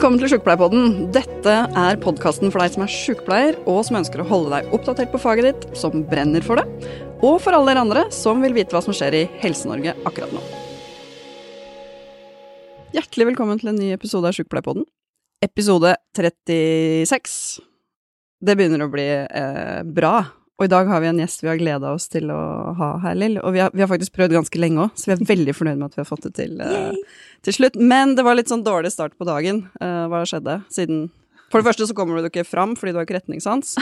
Velkommen til Sjukepleierpodden. Dette er podkasten for deg som er sjukepleier, og som ønsker å holde deg oppdatert på faget ditt, som brenner for det, og for alle dere andre som vil vite hva som skjer i Helse-Norge akkurat nå. Hjertelig velkommen til en ny episode av Sjukepleierpodden. Episode 36. Det begynner å bli eh, bra. Og i dag har vi en gjest vi har gleda oss til å ha her, Lill. Og vi har, vi har, faktisk prøvd ganske lenge òg, så vi er veldig fornøyd med at vi har fått det til, uh, til slutt. Men det var litt sånn dårlig start på dagen. Uh, hva skjedde siden For det første så kommer du ikke fram fordi du har ikke retningssans.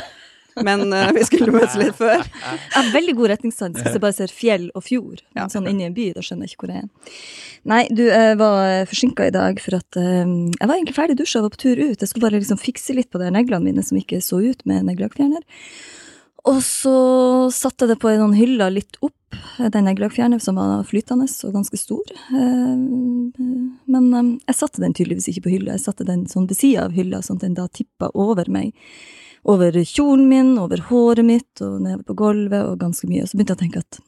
Men uh, vi skulle møtes litt før. Jeg har veldig god retningssans hvis jeg bare ser fjell og fjord. Ja. Sånn inni en by, da skjønner jeg ikke hvor jeg er. Nei, du, jeg var forsinka i dag for at jeg var egentlig ferdig dusja og var på tur ut. Jeg skulle bare liksom fikse litt på de neglene mine som ikke så ut med neglelakkfjerner. Og så satte jeg det på noen hyller hylle litt opp, den neglelakkfjerneren som var flytende og ganske stor. Eh, men eh, jeg satte den tydeligvis ikke på hylla, jeg satte den sånn ved sida av hylla, sånn at den da tippa over meg. Over kjolen min, over håret mitt og nede på gulvet og ganske mye. Og så begynte jeg å tenke at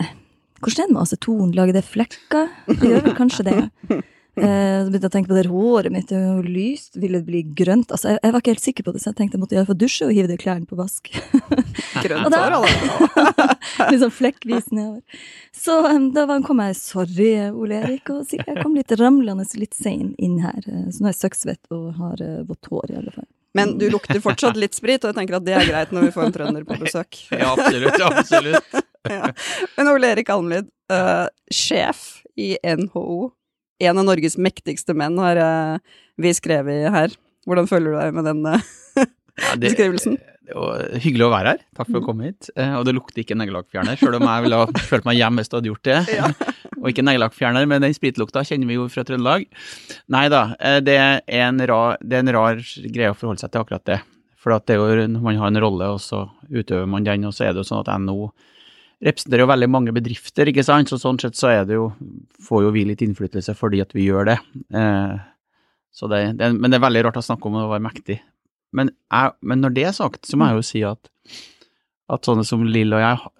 eh, hvordan er det med aceton, lager det flekker? Det gjør vel kanskje det. Eh, så begynte jeg å tenke på det håret mitt, det var jo lyst, ville det bli grønt? Altså, jeg, jeg, var ikke helt sikker på det, så jeg tenkte jeg måtte iallfall dusje og hive de klærne på vask. grønt hår, altså. litt sånn flekkvis nedover. Så um, da kom jeg, sorry Ole Erik, og jeg kom litt ramlende litt sein inn her. Eh, så nå er jeg søkksvett og har uh, vått hår, i alle fall. Men du lukter fortsatt litt sprit, og jeg tenker at det er greit når vi får en trønder på besøk. ja, absolutt. absolutt. ja. Men Ole Erik Almlid, uh, sjef i NHO en av Norges mektigste menn, har uh, vi skrevet her. Hvordan føler du deg med den uh, ja, det, beskrivelsen? Det var hyggelig å være her. Takk for å komme hit. Uh, og det lukter ikke neglelakkfjerner, sjøl om jeg ville ha følt meg hjemme hvis du hadde gjort det. Ja. og ikke neglelakkfjerner, men den spritlukta kjenner vi jo fra Trøndelag. Nei da, det er, en rar, det er en rar greie å forholde seg til akkurat det. For det er jo, man har en rolle, og så utøver man den, og så er det jo sånn at NO representerer jo veldig mange bedrifter, ikke sant, så sånn sett så er det jo, får jo vi litt innflytelse fordi at vi gjør det. Eh, det, det, men det er veldig rart å snakke om å være mektig. Men, jeg, men, når det er sagt, så må jeg jo si at, at sånne som Lill og jeg,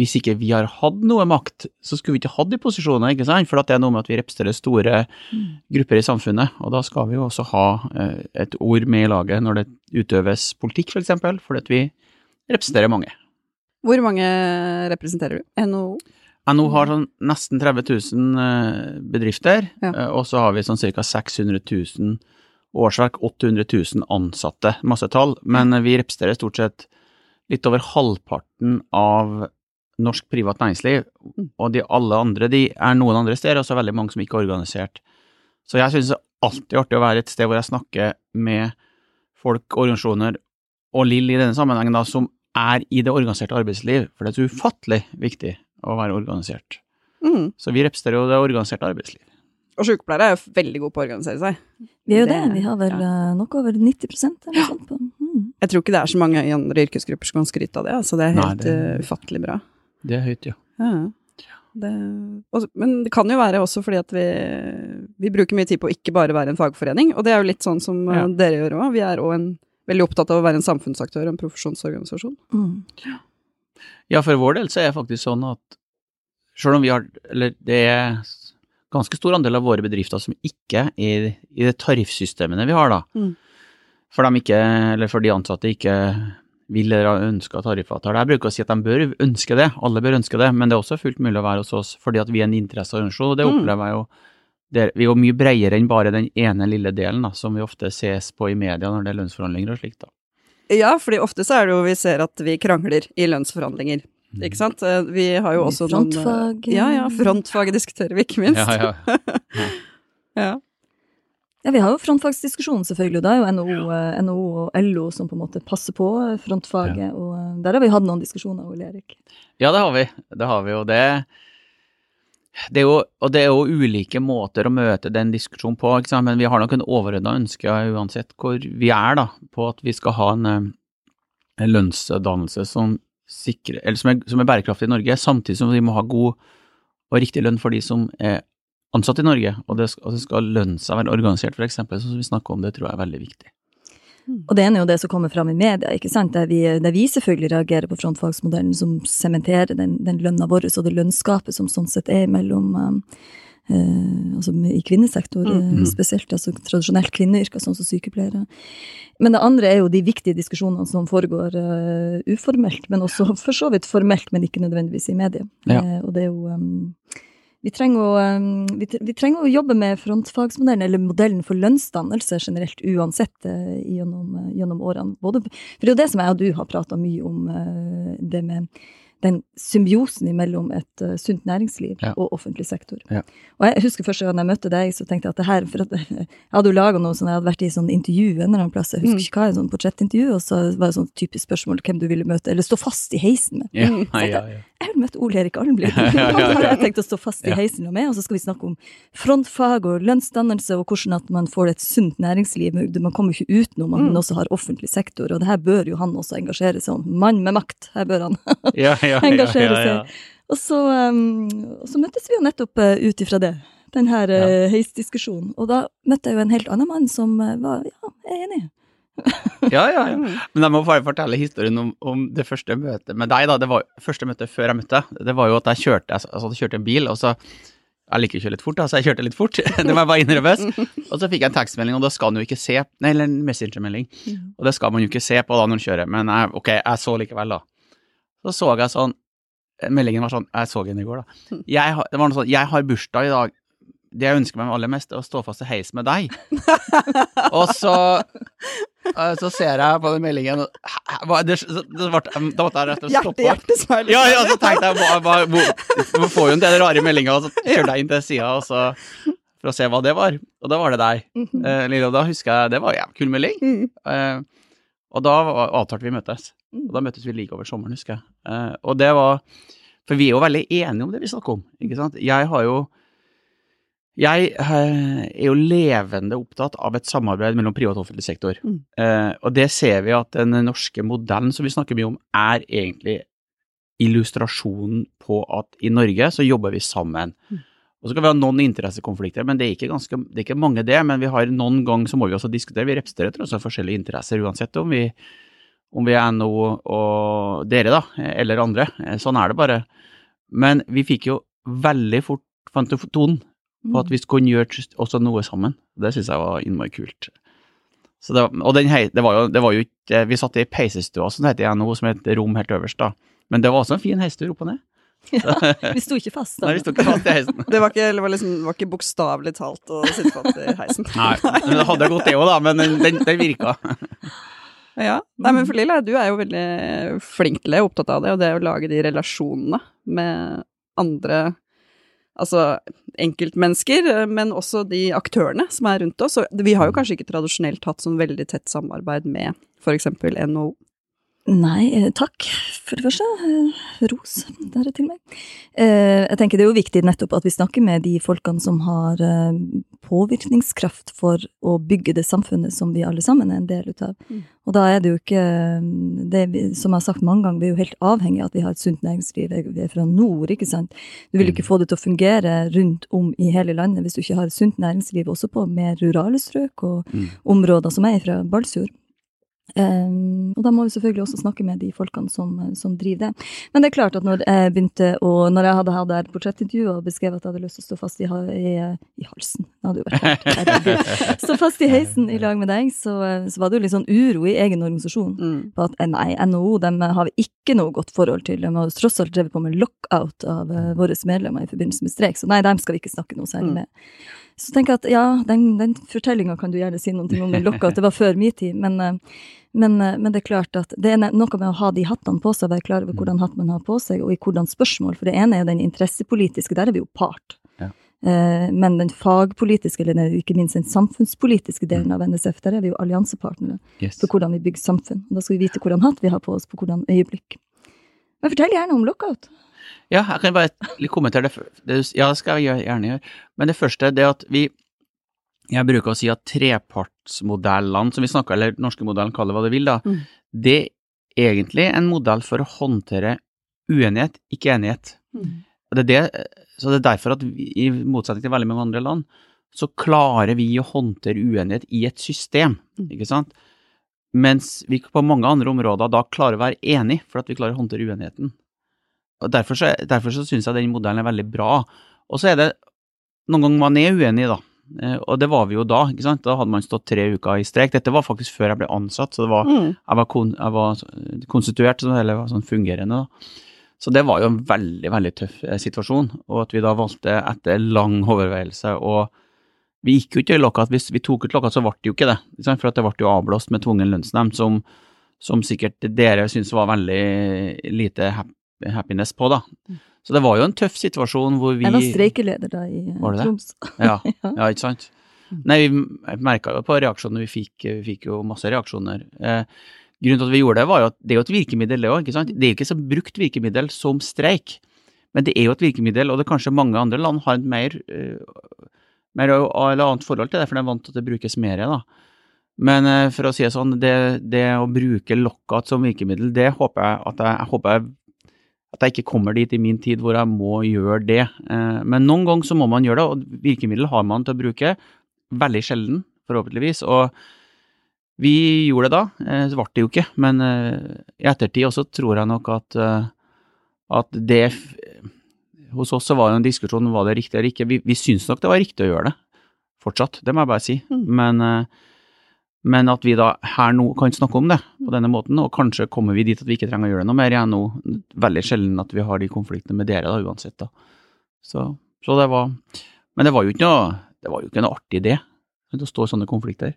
hvis ikke vi har hatt noe makt, så skulle vi ikke hatt de posisjonene, ikke sant, for det er noe med at vi representerer store mm. grupper i samfunnet, og da skal vi jo også ha eh, et ord med i laget når det utøves politikk, for eksempel, fordi at vi representerer mange. Hvor mange representerer du? NHO? NHO har sånn nesten 30 000 eh, bedrifter, ja. Eh, og så har vi sånn ca. 600 000 årsverk, 800 000 ansatte, masse tall, men vi representerer stort sett litt over halvparten av norsk privat næringsliv, mm. og de alle andre de er noen andre steder, og så er veldig mange som ikke er organisert. Så jeg synes det er alltid artig å være et sted hvor jeg snakker med folk, organisasjoner, og Lill i denne sammenhengen, da, som er i det organiserte arbeidsliv, for det er så ufattelig viktig å være organisert. Mm. Så vi representerer jo det organiserte arbeidsliv. Og sykepleiere er veldig gode på å organisere seg. Vi er jo det, det. vi har vel ja. nok over 90 eller noe sånt på. Mm. Jeg tror ikke det er så mange i andre yrkesgrupper som kan skryte av det, altså det er helt Nei, det, uh, ufattelig bra. Det er høyt, ja. ja. Det, også, men det kan jo være også fordi at vi, vi, bruker mye tid på å ikke bare være en fagforening, og det er jo litt sånn som ja. dere gjør òg. Vi er òg en veldig opptatt av å være en samfunnsaktør, en profesjonsorganisasjon. Mm. Ja, for vår del så er det faktisk sånn at selv om vi har Eller det er ganske stor andel av våre bedrifter som ikke er i det tariffsystemene vi har, da. Mm. For, de ikke, eller for de ansatte ikke vil eller ønsker tariffavtale. Jeg bruker å si at de bør ønske det, alle bør ønske det, men det er også fullt mulig å være hos oss fordi at vi er en interesseorganisasjon, og det mm. opplever jeg jo det, vi er jo mye bredere enn bare den ene lille delen, da, som vi ofte ses på i media når det er lønnsforhandlinger og slikt. da. Ja, fordi ofte så er det jo vi ser at vi krangler i lønnsforhandlinger. Mm. Ikke sant? Eh, vi har jo også frontfag. noen Ja, ja. Frontfaget diskuterer vi, ikke minst. Ja, ja. ja. Ja, Vi har jo frontfagsdiskusjonen, selvfølgelig. og Det er jo NHO, ja. NO og LO som på en måte passer på frontfaget. Ja. og eh, Der har vi hatt noen diskusjoner, Ole Erik. Ja, det har vi. Det har vi, og det det er jo, og det er jo ulike måter å møte den diskusjonen på, men vi har nok en overordna ønske uansett hvor vi er, da, på at vi skal ha en, eh, en lønnsdannelse som, sikrer, som, er, som er bærekraftig i Norge, samtidig som vi må ha god og riktig lønn for de som er ansatt i Norge, og det og det skal lønne seg å være organisert, f.eks., som vi snakker om, det tror jeg er veldig viktig. Mm. Og det ene er jo det som kommer fram i media, ikke sant? Der vi, der vi selvfølgelig reagerer på frontfagsmodellen som sementerer den, den lønna vår og det lønnsgapet som sånn sett er mellom, um, eh, altså i kvinnesektor Mm. eh, spesielt, altså tradisjonelt kvinneyrker, sånn som sykepleiere. Men det andre er jo de viktige diskusjonene som foregår uh, uformelt, men også for så vidt formelt, men ikke nødvendigvis i media. Ja. Eh, og det er jo um, vi trenger, å, vi, vi trenger å jobbe med frontfagsmodellen, eller modellen for lønnsdannelse generelt, uansett eh, gjennom, eh, gjennom årene. Både, for det er jo det som jeg og du har prata mye om, eh, det med den symbiosen mellom et sunt næringsliv Ja. og offentlig sektor. Ja. Og jeg husker første gang jeg møtte deg, så tenkte jeg at det her for at Jeg hadde jo laga noe sånn, jeg hadde vært i sånn intervju en eller annen plass, jeg husker Mm. ikke hva, en sånn portrettintervju, og så var det sånn typisk spørsmål hvem du ville møte, eller stå fast i heisen med. Ja, Mm, ja, ja. Jeg vil møte Ole Erik Almlid. Han har. Jeg tenkte å stå fast i heisen med, og så skal vi snakke om frontfag og lønnsdannelse, og hvordan at man får et sunt næringsliv. Man kommer ikke utenom at man Mm. også har offentlig sektor, og det her bør jo han også engasjere seg om. Mann med makt, her bør han Ja, ja, ja, engasjere seg. Og så, um, så møttes vi jo nettopp uh, ut ifra det, den her uh, heisdiskusjonen. Og da møtte jeg jo en helt annen mann som uh, var, ja, jeg er enig. Ja, ja, ja. Mm. Men jeg må bare fortelle historien om, om det første møtet med deg. da. Det var første møtet før jeg møtte deg. Det var jo at jeg kjørte, altså, jeg kjørte en bil, og så Jeg liker å kjøre litt fort, da, så jeg kjørte litt fort. det må jeg bare innrømme. Og så fikk jeg en tekstmelding, og da skal man jo ikke se Nei, eller en messengermelding. Og det skal man jo ikke se på da når man kjører, men jeg, ok, jeg så likevel, da. Så så jeg sånn Meldingen var sånn Jeg så den i går, da. Jeg det var noe sånn Jeg har bursdag i dag. Det jeg ønsker meg aller mest, er å stå fast i heis med deg. og så Så ser jeg på den meldingen, hva- det, det ble, Da måtte jeg rett og slett Hjerte, hjerte. Ja, ja, så tenkte jeg hva, hva, får jo en del rare meldinger, og så kjørte jeg inn til sida for å se hva det var. Og da var det deg. Mhm. Eh, Lille, og da husker jeg Det var en kul melding. Mm. Eh, og da avtalte vi møtes. Mm. Og da møttes vi like over sommeren, husker jeg. Eh, og det var For vi er jo veldig enige om det vi snakker om, ikke sant. Jeg har jo Jeg eh, er jo levende opptatt av et samarbeid mellom privat og offentlig sektor. Mm. Eh, og det ser vi at den norske modellen som vi snakker mye om, er egentlig illustrasjonen på at i Norge så jobber vi sammen. Mm. Og så kan vi ha noen interessekonflikter, men det er ikke, ganske, det er ikke mange det. Men vi har noen ganger så må vi også diskutere. Vi representerer tross alt forskjellige interesser uansett om vi, om vi er NHO og dere, da, eller andre. Eh, Sånn er det bare. Men vi fikk jo veldig fort fant jo tonen på at vi skulle gjøre også noe sammen. Det syns jeg var innmari kult. Så det, og den hei, det, var jo, det var jo ikke Vi satt i peisestua, som det heter i NHO, som er et rom helt øverst, da. Men det var også en fin heistur opp og ned. Vi sto ikke fast da. Nei, vi sto ikke fast i heisen. Det var ikke, var liksom, var ikke bokstavelig talt å sitte fast i heisen. Nei, men det hadde gått det òg, da, men den, den, den virka. Ja. Nei, men for Lilla, du er jo veldig flink til det, opptatt av det, og det å lage de relasjonene med andre Altså enkeltmennesker, men også de aktørene som er rundt oss. Og vi har jo kanskje ikke tradisjonelt hatt sånn veldig tett samarbeid med eksempel NHO. Nei, eh, takk for det første. Eh, ros der til meg. Eh, jeg tenker det er jo viktig nettopp at vi snakker med de folkene som har påvirkningskraft for å bygge det samfunnet som vi alle sammen er en del av. Mm. Og da er det jo ikke det, Som jeg har sagt mange ganger, vi er jo helt avhengig av at vi har et sunt næringsliv. Vi er fra nord, ikke sant. Du vil ikke få det til å fungere rundt om i hele landet hvis du ikke har et sunt næringsliv også på mer rurale strøk og Mm. områder som er fra Balsfjord. Um, og da må vi selvfølgelig også snakke med de folkene som, som driver det. Men det er klart at når jeg begynte å, når jeg hadde hatt her portrettintervjuet og beskrev at jeg hadde lyst til å stå fast i, i, i halsen Det hadde jo vært hardt. Stå fast i heisen i lag med deg, så, så var det jo litt sånn uro i egen organisasjon. Mm. På at eh, nei, NHO dem har vi ikke noe godt forhold til. De har tross alt drevet på med lockout av uh, våre medlemmer i forbindelse med streik, så nei, dem skal vi ikke snakke noe særlig Mm. med. Så tenker jeg at ja, den, den fortellinga kan du gjerne si noe om lockout, det var før min tid, men, eh, men, eh, men det er klart at det er noe med å ha de hattene på seg, være klar over hvordan hatt man har på seg, og i hvordan spørsmål. For det ene er jo den interessepolitiske, der er vi jo part. Ja. Eh, Men den fagpolitiske, eller ikke minst den samfunnspolitiske delen av NSF, der er vi jo alliansepartnere Yes. for hvordan vi bygger samfunn. Og da skal vi vite hvordan hatt vi har på oss på hvordan øyeblikk. Men fortell gjerne om lockout. Ja, jeg kan bare litt kommentere det. det. Ja, det skal jeg gjerne gjøre. Men det første det at vi Jeg bruker å si at trepartsmodellene som vi snakker, eller norske modellen, kall det hva du vil, da, Mm. det er egentlig en modell for å håndtere uenighet, ikke enighet. Mm. Det er det, så det er derfor at vi, i motsetning til veldig mange andre land, så klarer vi å håndtere uenighet i et system, Mm. ikke sant? Mens vi på mange andre områder da klarer å være enige, for at vi klarer å håndtere uenigheten. Og Derfor så, derfor så syns jeg den modellen er veldig bra. Og så er det noen ganger man er uenig, da. Eh, og det var vi jo da, ikke sant. Da hadde man stått tre uker i streik. Dette var faktisk før jeg ble ansatt, så det var, Mm. jeg, var kon, jeg var konstituert, eller var sånn fungerende, da. Så det var jo en veldig, veldig tøff eh, situasjon. Og at vi da valgte, etter lang overveielse, og vi gikk jo ikke i lockout. Hvis vi tok ut lockout, så ble det jo ikke det. Ikke sant? For at det ble jo avblåst med tvungen lønnsnemnd, som, som sikkert dere syns var veldig lite happiness på, da. Så det var jo en tøff situasjon hvor vi Jeg var streikeleder da i eh? Troms. Ja, ja, ikke sant? Nei, vi merka jo på reaksjonene vi fikk, vi fikk jo masse reaksjoner. Eh, grunnen til at vi gjorde det, var jo at det er jo et virkemiddel, det òg, ikke sant? Det er jo ikke så brukt virkemiddel som streik, men det er jo et virkemiddel, og det er kanskje mange andre land har et mer, eh, mer eller annet forhold til det, for de er vant til at det brukes mer, da. Men eh, for å si det sånn, det, det å bruke lockout som virkemiddel, det håper jeg at jeg, jeg håper jeg at jeg ikke kommer dit i min tid hvor jeg må gjøre det. Eh, Men noen ganger så må man gjøre det, og virkemiddel har man til å bruke. Veldig sjelden, forhåpentligvis. Og vi gjorde det da. Eh, Så ble det jo ikke, men eh, i ettertid også tror jeg nok at, at det Hos oss så var det en diskusjon var det riktig eller ikke. Vi, vi syns nok det var riktig å gjøre det, fortsatt. Det må jeg bare si. Mm. Men, men at vi da her nå kan snakke om det på denne måten, og kanskje kommer vi dit at vi ikke trenger å gjøre noe mer igjen nå. Veldig sjelden at vi har de konfliktene med dere, da, uansett. da. Så, så det var Men det var jo ikke noe, det var jo ikke noe artig idé å stå i sånne konflikter.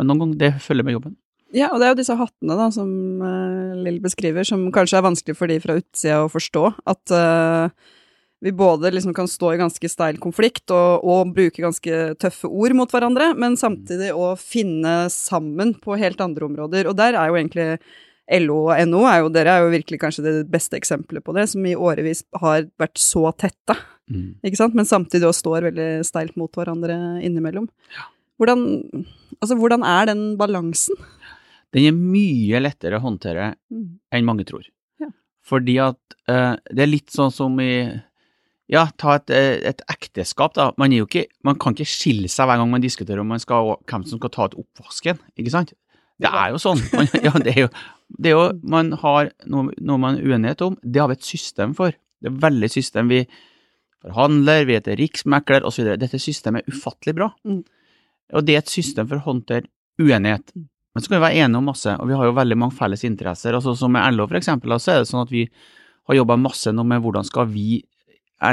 Men noen ganger, det følger med jobben. Ja, og det er jo disse hattene da, som uh, Lill beskriver, som kanskje er vanskelig for de fra utsida å forstå. At eh, vi både liksom kan stå i ganske steil konflikt og, og bruke ganske tøffe ord mot hverandre, men samtidig å finne sammen på helt andre områder. Og der er jo egentlig LO og NO er jo, dere er jo virkelig kanskje det beste eksempelet på det, som i årevis har vært så tette, ikke sant, men samtidig også står veldig steilt mot hverandre innimellom. Hvordan, altså, hvordan er den balansen? Den er mye lettere å håndtere Mm. enn mange tror. Ja. Fordi at eh, det er litt sånn som i Ja, ta et, eh, et ekteskap, da. Man, ikke, man kan ikke skille seg hver gang man diskuterer om man skal, hvem som skal ta ut oppvasken, ikke sant? Det er jo sånn. Man, ja, det er jo, det er jo Man har noe, noe man er uenighet om. Det har vi et system for. Det er veldig system. Vi forhandler, vi heter riksmekler osv. Dette systemet er ufattelig bra. Mm. Og det er et system for å håndtere uenighet. Men så kan vi være enige om masse, og vi har jo veldig mange felles interesser. Altså Som med LO, for eksempel, så er det sånn at vi har jobba masse nå med hvordan skal vi,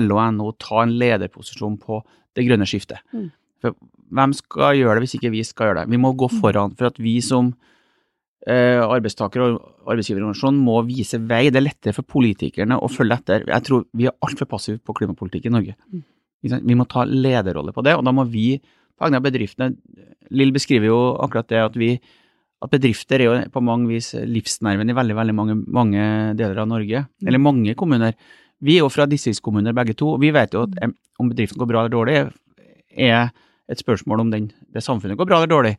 LO og NHO, ta en lederposisjon på det grønne skiftet. Mm. For hvem skal gjøre det hvis ikke vi skal gjøre det? Vi må gå foran for at vi som eh, arbeidstaker- og arbeidsgiverorganisasjon må vise vei. Det er lettere for politikerne å følge etter. Jeg tror vi er altfor passive på klimapolitikk i Norge. Mm. Vi må ta lederrolle på det, og da må vi på vegne av bedriftene Lill beskriver jo akkurat det at vi at bedrifter er jo på mange vis livsnerven i veldig veldig mange, mange deler av Norge, eller mange kommuner. Vi er jo fra distriktskommuner begge to, og vi vet jo at om bedriften går bra eller dårlig, er et spørsmål om den, det samfunnet går bra eller dårlig.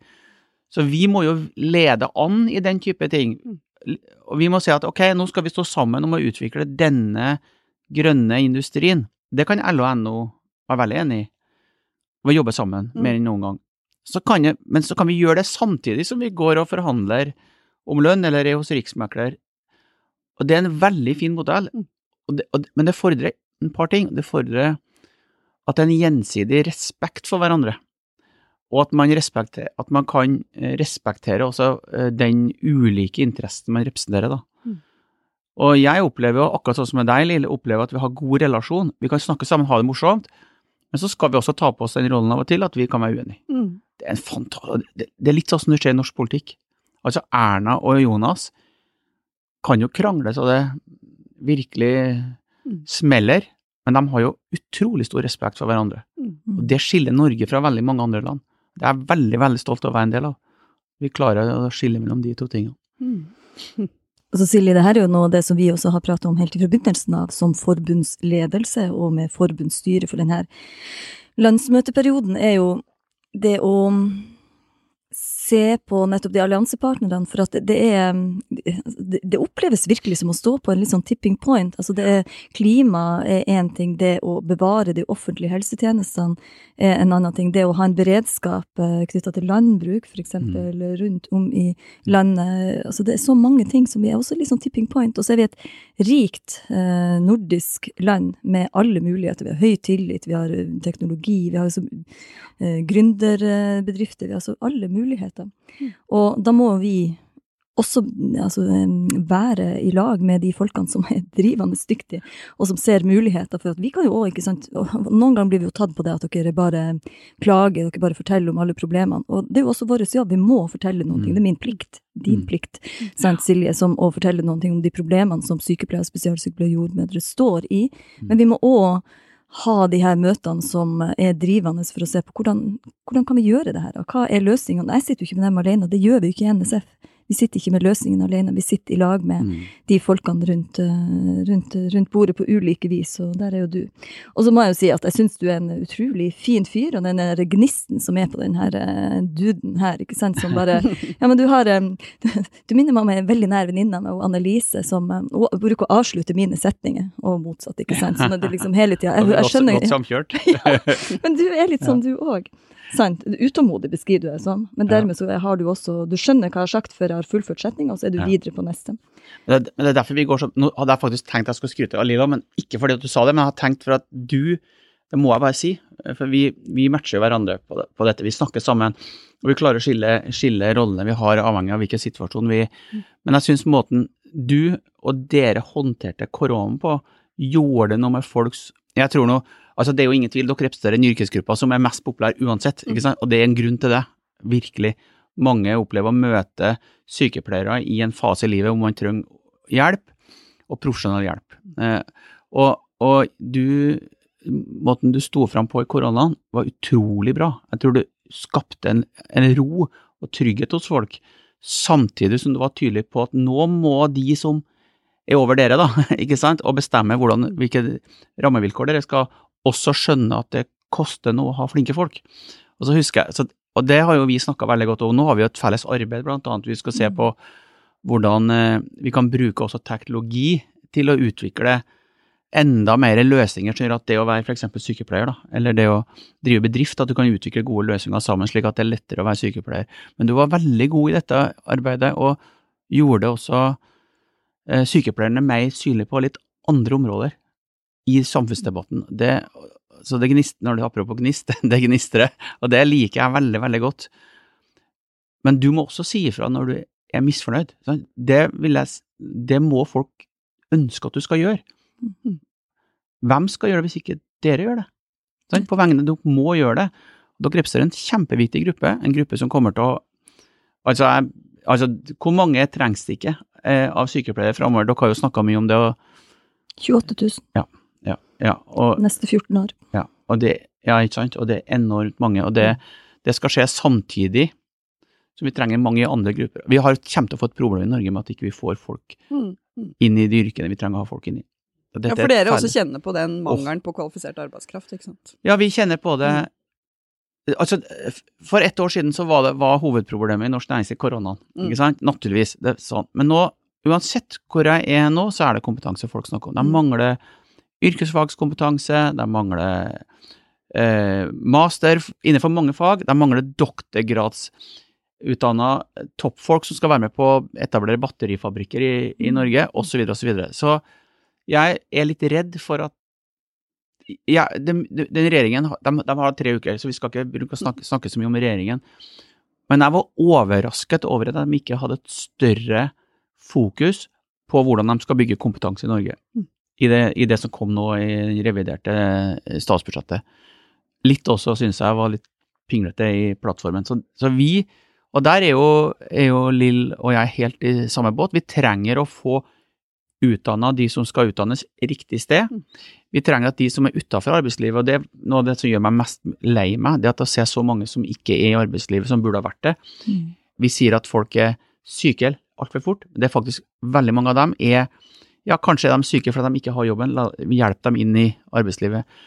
Så vi må jo lede an i den type ting. Og vi må si at ok, nå skal vi stå sammen om å utvikle denne grønne industrien. Det kan LO og NO være veldig enig i. Og jobbe sammen Mm. mer enn noen gang. Så kan jeg, men så kan vi gjøre det samtidig som vi går og forhandler om lønn, eller er hos riksmekler. Og det er en veldig fin modell. Og det, og, men det fordrer en par ting. Det fordrer at det er en gjensidig respekt for hverandre. Og at man, at man kan eh, respektere også eh, den ulike interessen man representerer, da. Mm. Og jeg opplever jo, akkurat sånn som med deg, Lille, opplever at vi har god relasjon. Vi kan snakke sammen, ha det morsomt. Men så skal vi også ta på oss den rollen av og til at vi kan være uenige. Mm. Det er det er litt sånn som det skjer i norsk politikk. Altså Erna og Jonas kan jo krangle så det virkelig Mm. smeller, men de har jo utrolig stor respekt for hverandre. Mm. Og det skiller Norge fra veldig mange andre land. Det er jeg veldig, veldig stolt av å være en del av. Vi klarer å skille mellom de to tingene. Mm. Og så Silje, det her er jo noe av det som vi også har pratet om helt fra begynnelsen av, som forbundsledelse og med forbundsstyret for denne landsmøteperioden, er jo det å se på nettopp de alliansepartnerne, for at det er det, oppleves virkelig som å stå på en litt sånn tipping point. Altså det er klima er én ting, det å bevare de offentlige helsetjenestene er en annen ting. Det å ha en beredskap eh, knytta til landbruk, f.eks. Mm. rundt om i landet. Altså det er så mange ting som er også litt sånn tipping point. Og så er vi et rikt eh, nordisk land med alle muligheter. Vi har høy tillit, vi har eh, teknologi, vi har liksom, gründerbedrifter. Vi har så alle muligheter. Mm. Og da må vi også altså, være i lag med de folkene som er drivende dyktige, og som ser muligheter for at vi kan jo òg, ikke sant Noen ganger blir vi jo tatt på det at dere bare klager, dere bare forteller om alle problemene. Og det er jo også vår jobb, vi må fortelle noe. Mm. Det er min plikt, din mm. plikt, sant Silje, som å fortelle noe om de problemene som sykepleiere, spesialsykepleiere, jordmødre står i. Men vi må òg ha de her møtene som er drivende for å se på hvordan, hvordan kan vi gjøre det her, og hva er løsningene. Jeg sitter jo ikke med dem alene, det gjør vi jo ikke i NSF. Vi sitter ikke med løsningen alene, vi sitter i lag med mm. de folkene rundt, eh, rundt, rundt, bordet på ulike vis, og der er jo du. Og så må jeg jo si at jeg syns du er en utrolig fin fyr, og den gnisten som er på den her uh, duden her, ikke sant, som bare Ja, men du har Du minner meg om ei veldig nær venninne av meg, Annelise, som bruker å avslutte mine setninger, og motsatt, ikke sant. Sånn at det liksom hele tida Jeg, jeg skjønner Godt samkjørt. ja, men du er litt sånn, du òg. Sant. Utålmodig beskriver du det som, men dermed så har du også Du skjønner hva jeg har sagt før jeg har fullført setninga, og så er du videre på neste. Men det, det, er derfor vi går så Nå hadde jeg faktisk tenkt jeg skulle skryte av Lila, men ikke fordi at du sa det, men jeg har tenkt for at du Det må jeg bare si, for vi, vi matcher hverandre på, det, på, dette. Vi snakker sammen, og vi klarer å skille, skille rollene vi har, avhengig av hvilken situasjon vi mm. Men jeg syns måten du og dere håndterte koronaen på, gjorde det noe med folks Jeg tror noe Altså, det er jo ingen tvil, dere representerer en yrkesgruppe som er mest populær uansett, ikke mm. sant? og det er en grunn til det. Virkelig. Mange opplever å møte sykepleiere i en fase i livet hvor man trenger hjelp, og profesjonell hjelp. Eh, og, og, du Måten du sto fram på i koronaen, var utrolig bra. Jeg tror du skapte en, en ro og trygghet hos folk, samtidig som du var tydelig på at nå må de som er over dere, da, ikke sant, og bestemme hvordan, hvilke rammevilkår dere skal også skjønne at det koster noe å ha flinke folk. Og så husker jeg, så, og det har jo vi snakka veldig godt om. Nå har vi jo et felles arbeid, blant annet. Vi skal se mm. på hvordan eh, vi kan bruke også teknologi til å utvikle enda mer løsninger som gjør at det å være f.eks. sykepleier, da, eller det å drive bedrift, at du kan utvikle gode løsninger sammen slik at det er lettere å være sykepleier. Men du var veldig god i dette arbeidet, og gjorde også eh, sykepleierne mer synlige på litt andre områder i samfunnsdebatten. Det, så det gnist, når du apropos gnist, det gnistrer, og det liker jeg veldig, veldig godt. Men du må også si ifra når du er misfornøyd. Det, jeg, det må folk ønske at du skal gjøre. Hvem skal gjøre det hvis ikke dere gjør det? På vegne dere må gjøre det. Dere representerer en kjempeviktig gruppe, en gruppe som kommer til å Altså, altså hvor mange trengs det ikke eh, av sykepleiere framover? Dere har jo snakka mye om det. Og, 28 000. Ja. Ja, ja, og, Neste 14 år. Ja, det, ja, ikke sant. Og det er enormt mange. Og det, det skal skje samtidig som vi trenger mange andre grupper. Vi har, kommer til å få et problem i Norge med at ikke vi ikke får folk mm, mm. inn i de yrkene vi trenger å ha folk inn i. ja, for dere også kjenner på den mangelen på kvalifisert arbeidskraft, ikke sant? Ja, vi kjenner på det. Mm. Altså, For ett år siden så var, det, var hovedproblemet i norsk næringsliv koronaen. Mm. ikke sant? Naturligvis. det er sånn. Men nå, uansett hvor jeg er nå, så er det kompetanse folk snakker om. De mm. mangler yrkesfagskompetanse, de mangler eh, master innenfor mange fag, de mangler doktorgradsutdanna toppfolk som skal være med på å etablere batterifabrikker i, i mm. Norge, osv., osv. Så, videre, og så, videre. så jeg er litt redd for at ja, den, den regjeringen de, de, har tre uker, så vi skal ikke snakke, snakke, så mye om regjeringen. Men jeg var overrasket over at de ikke hadde et større fokus på hvordan de skal bygge kompetanse i Norge. I det, i det som kom nå i reviderte eh, statsbudsjettet. Litt også syns jeg var litt pinglete i plattformen. Så, så vi, og der er jo, er jo, Lill og jeg helt i samme båt, vi trenger å få utdanna de som skal utdannes, riktig sted. Vi trenger at de som er utafor arbeidslivet, og det er noe av det som gjør meg mest lei meg, det er at jeg ser så mange som ikke er i arbeidslivet, som burde ha vært det. Mm. Vi sier at folk er syke altfor fort. Det er faktisk veldig mange av dem er ja, kanskje er de syke fordi de ikke har jobben, hjelp dem inn i arbeidslivet.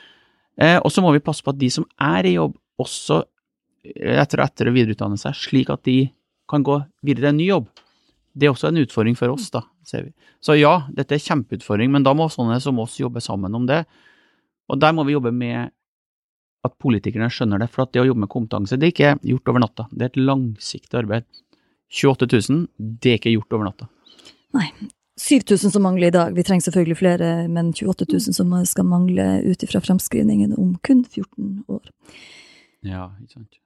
Eh, og så må vi passe på at de som er i jobb, også etter og etter å videreutdanne seg, slik at de kan gå videre til en ny jobb. Det er også en utfordring for oss, da, ser vi. Så ja, dette er kjempeutfordring, men da må sånne som oss jobbe sammen om det. Og der må vi jobbe med at politikerne skjønner det, for at det å jobbe med kompetanse, det er ikke gjort over natta. Det er et langsiktig arbeid. 28 000, det er ikke gjort over natta. Nei. 7000 som mangler i dag. Vi trenger selvfølgelig flere, men 28 000 som skal mangle ut ifra fremskrivningen om kun 14 år. Ja, ikke sant.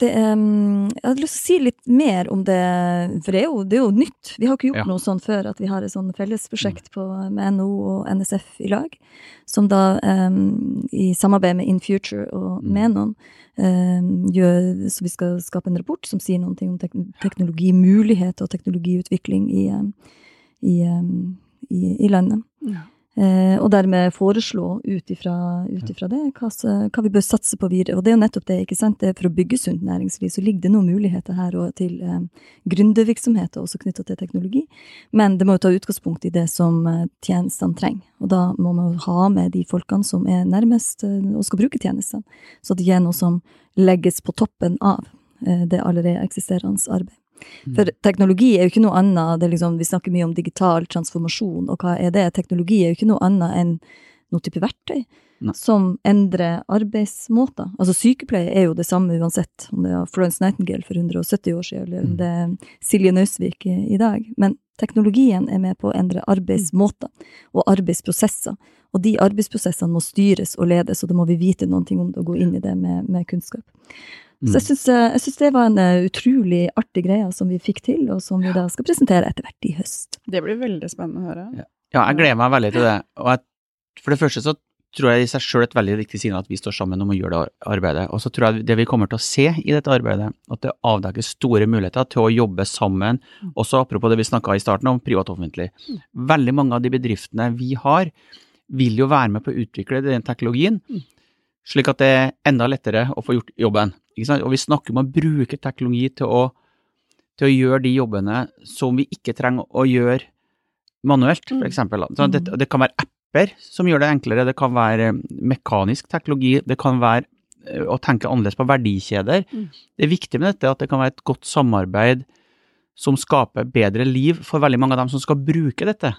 Det, um, jeg hadde lyst til å si litt mer om det, for det er jo, det er jo nytt. Vi har ikke gjort Ja. noe sånn før, at vi har et sånn fellesprosjekt på, med NHO og NSF i lag, som da um, i samarbeid med InFuture og Mm. Menon um, gjør, så vi skal skape en rapport som sier noe om tek teknologimulighet og teknologiutvikling i, um, i, i, i landet. Ja. Eh, og dermed foreslå ut ifra, det hva, hva vi bør satse på videre. Og det er jo nettopp det, ikke sant. Det er for å bygge sunt næringsliv, så ligger det noen muligheter her og til eh, gründervirksomheter også knytta til teknologi. Men det må jo ta utgangspunkt i det som eh, tjenestene trenger. Og da må man ha med de folkene som er nærmest eh, og skal bruke tjenestene. Så det ikke er noe som legges på toppen av eh, det allerede eksisterende arbeid. For teknologi er jo ikke noe annet, det liksom, vi snakker mye om digital transformasjon, og hva er det? Teknologi er jo ikke noe annet enn noe type verktøy Nei. som endrer arbeidsmåter. Altså sykepleie er jo det samme uansett om det er Florence Nightingale for 170 år siden, eller om Mm. det er Silje Nausvik i, i dag. Men teknologien er med på å endre arbeidsmåter og arbeidsprosesser. Og de arbeidsprosessene må styres og ledes, og da må vi vite noe om det og gå inn i det med, med kunnskap. Så jeg syns, eh, jeg syns det var en eh, utrolig artig greie som vi fikk til, og som vi da skal presentere etter hvert i høst. Det blir veldig spennende å høre. Ja, jeg gleder meg veldig til det. Og jeg, for det første så tror jeg i seg sjøl et veldig viktig signal at vi står sammen om å gjøre det arbeidet. Og så tror jeg det vi kommer til å se i dette arbeidet, at det avdekker store muligheter til å jobbe sammen, også apropos det vi snakka i starten om privat og offentlig. Veldig mange av de bedriftene vi har, vil jo være med på å utvikle den teknologien, slik at det er enda lettere å få gjort jobben. Og vi snakker om å bruke teknologi til å, til å gjøre de jobbene som vi ikke trenger å gjøre manuelt, for Mm. eksempel. Det, det kan være apper som gjør det enklere, det kan være mekanisk teknologi, det kan være eh, å tenke annerledes på verdikjeder. Mm. Det er viktig med dette at det kan være et godt samarbeid som skaper bedre liv for veldig mange av dem som skal bruke dette.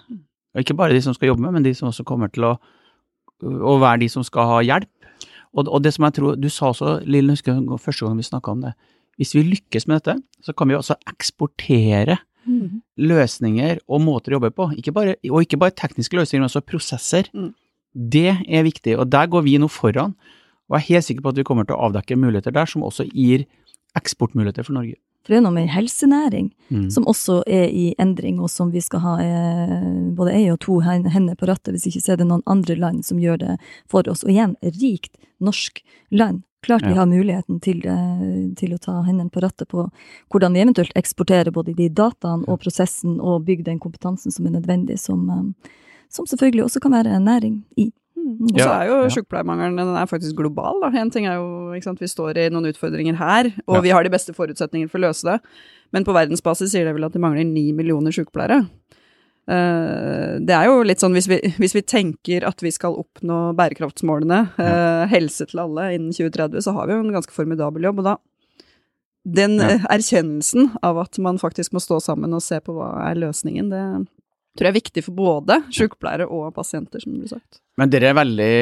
Og ikke bare de som skal jobbe med, men de som også kommer til å, å være de som skal ha hjelp. Og, og det som jeg tror, Du sa også, Lill, jeg husker første gang vi snakka om det, hvis vi lykkes med dette, så kan vi også eksportere løsninger og måter å jobbe på. Ikke bare, og ikke bare tekniske løsninger, men også prosesser. Mm. Det er viktig, og der går vi nå foran. Og jeg er helt sikker på at vi kommer til å avdekke muligheter der som også gir eksportmuligheter for Norge. For det er noe med helsenæring Mm. som også er i endring, og som vi skal ha eh, både ei og to hen- hender på rattet, hvis ikke så er det noen andre land som gjør det for oss. Og igjen, rikt norsk land. Klart vi Ja. har muligheten til, eh, til å ta hendene på rattet på hvordan vi eventuelt eksporterer både de dataene og prosessen og bygge den kompetansen som er nødvendig, som, eh, som selvfølgelig også kan være en næring i. Og så er jo ja. sykepleiermangelen den er faktisk global. Da. En ting er jo sant, vi står i noen utfordringer her, og Ja. vi har de beste forutsetninger for å løse det. Men på verdensbasis sier det vel at det mangler ni millioner sykepleiere. Eh, det er jo litt sånn hvis vi, hvis vi tenker at vi skal oppnå bærekraftsmålene, ja. helse til alle innen 2030, så har vi jo en ganske formidabel jobb. Og da den eh, erkjennelsen av at man faktisk må stå sammen og se på hva er løsningen, det tror jeg er viktig for både sykepleiere og pasienter, som det blir sagt. Men dere er veldig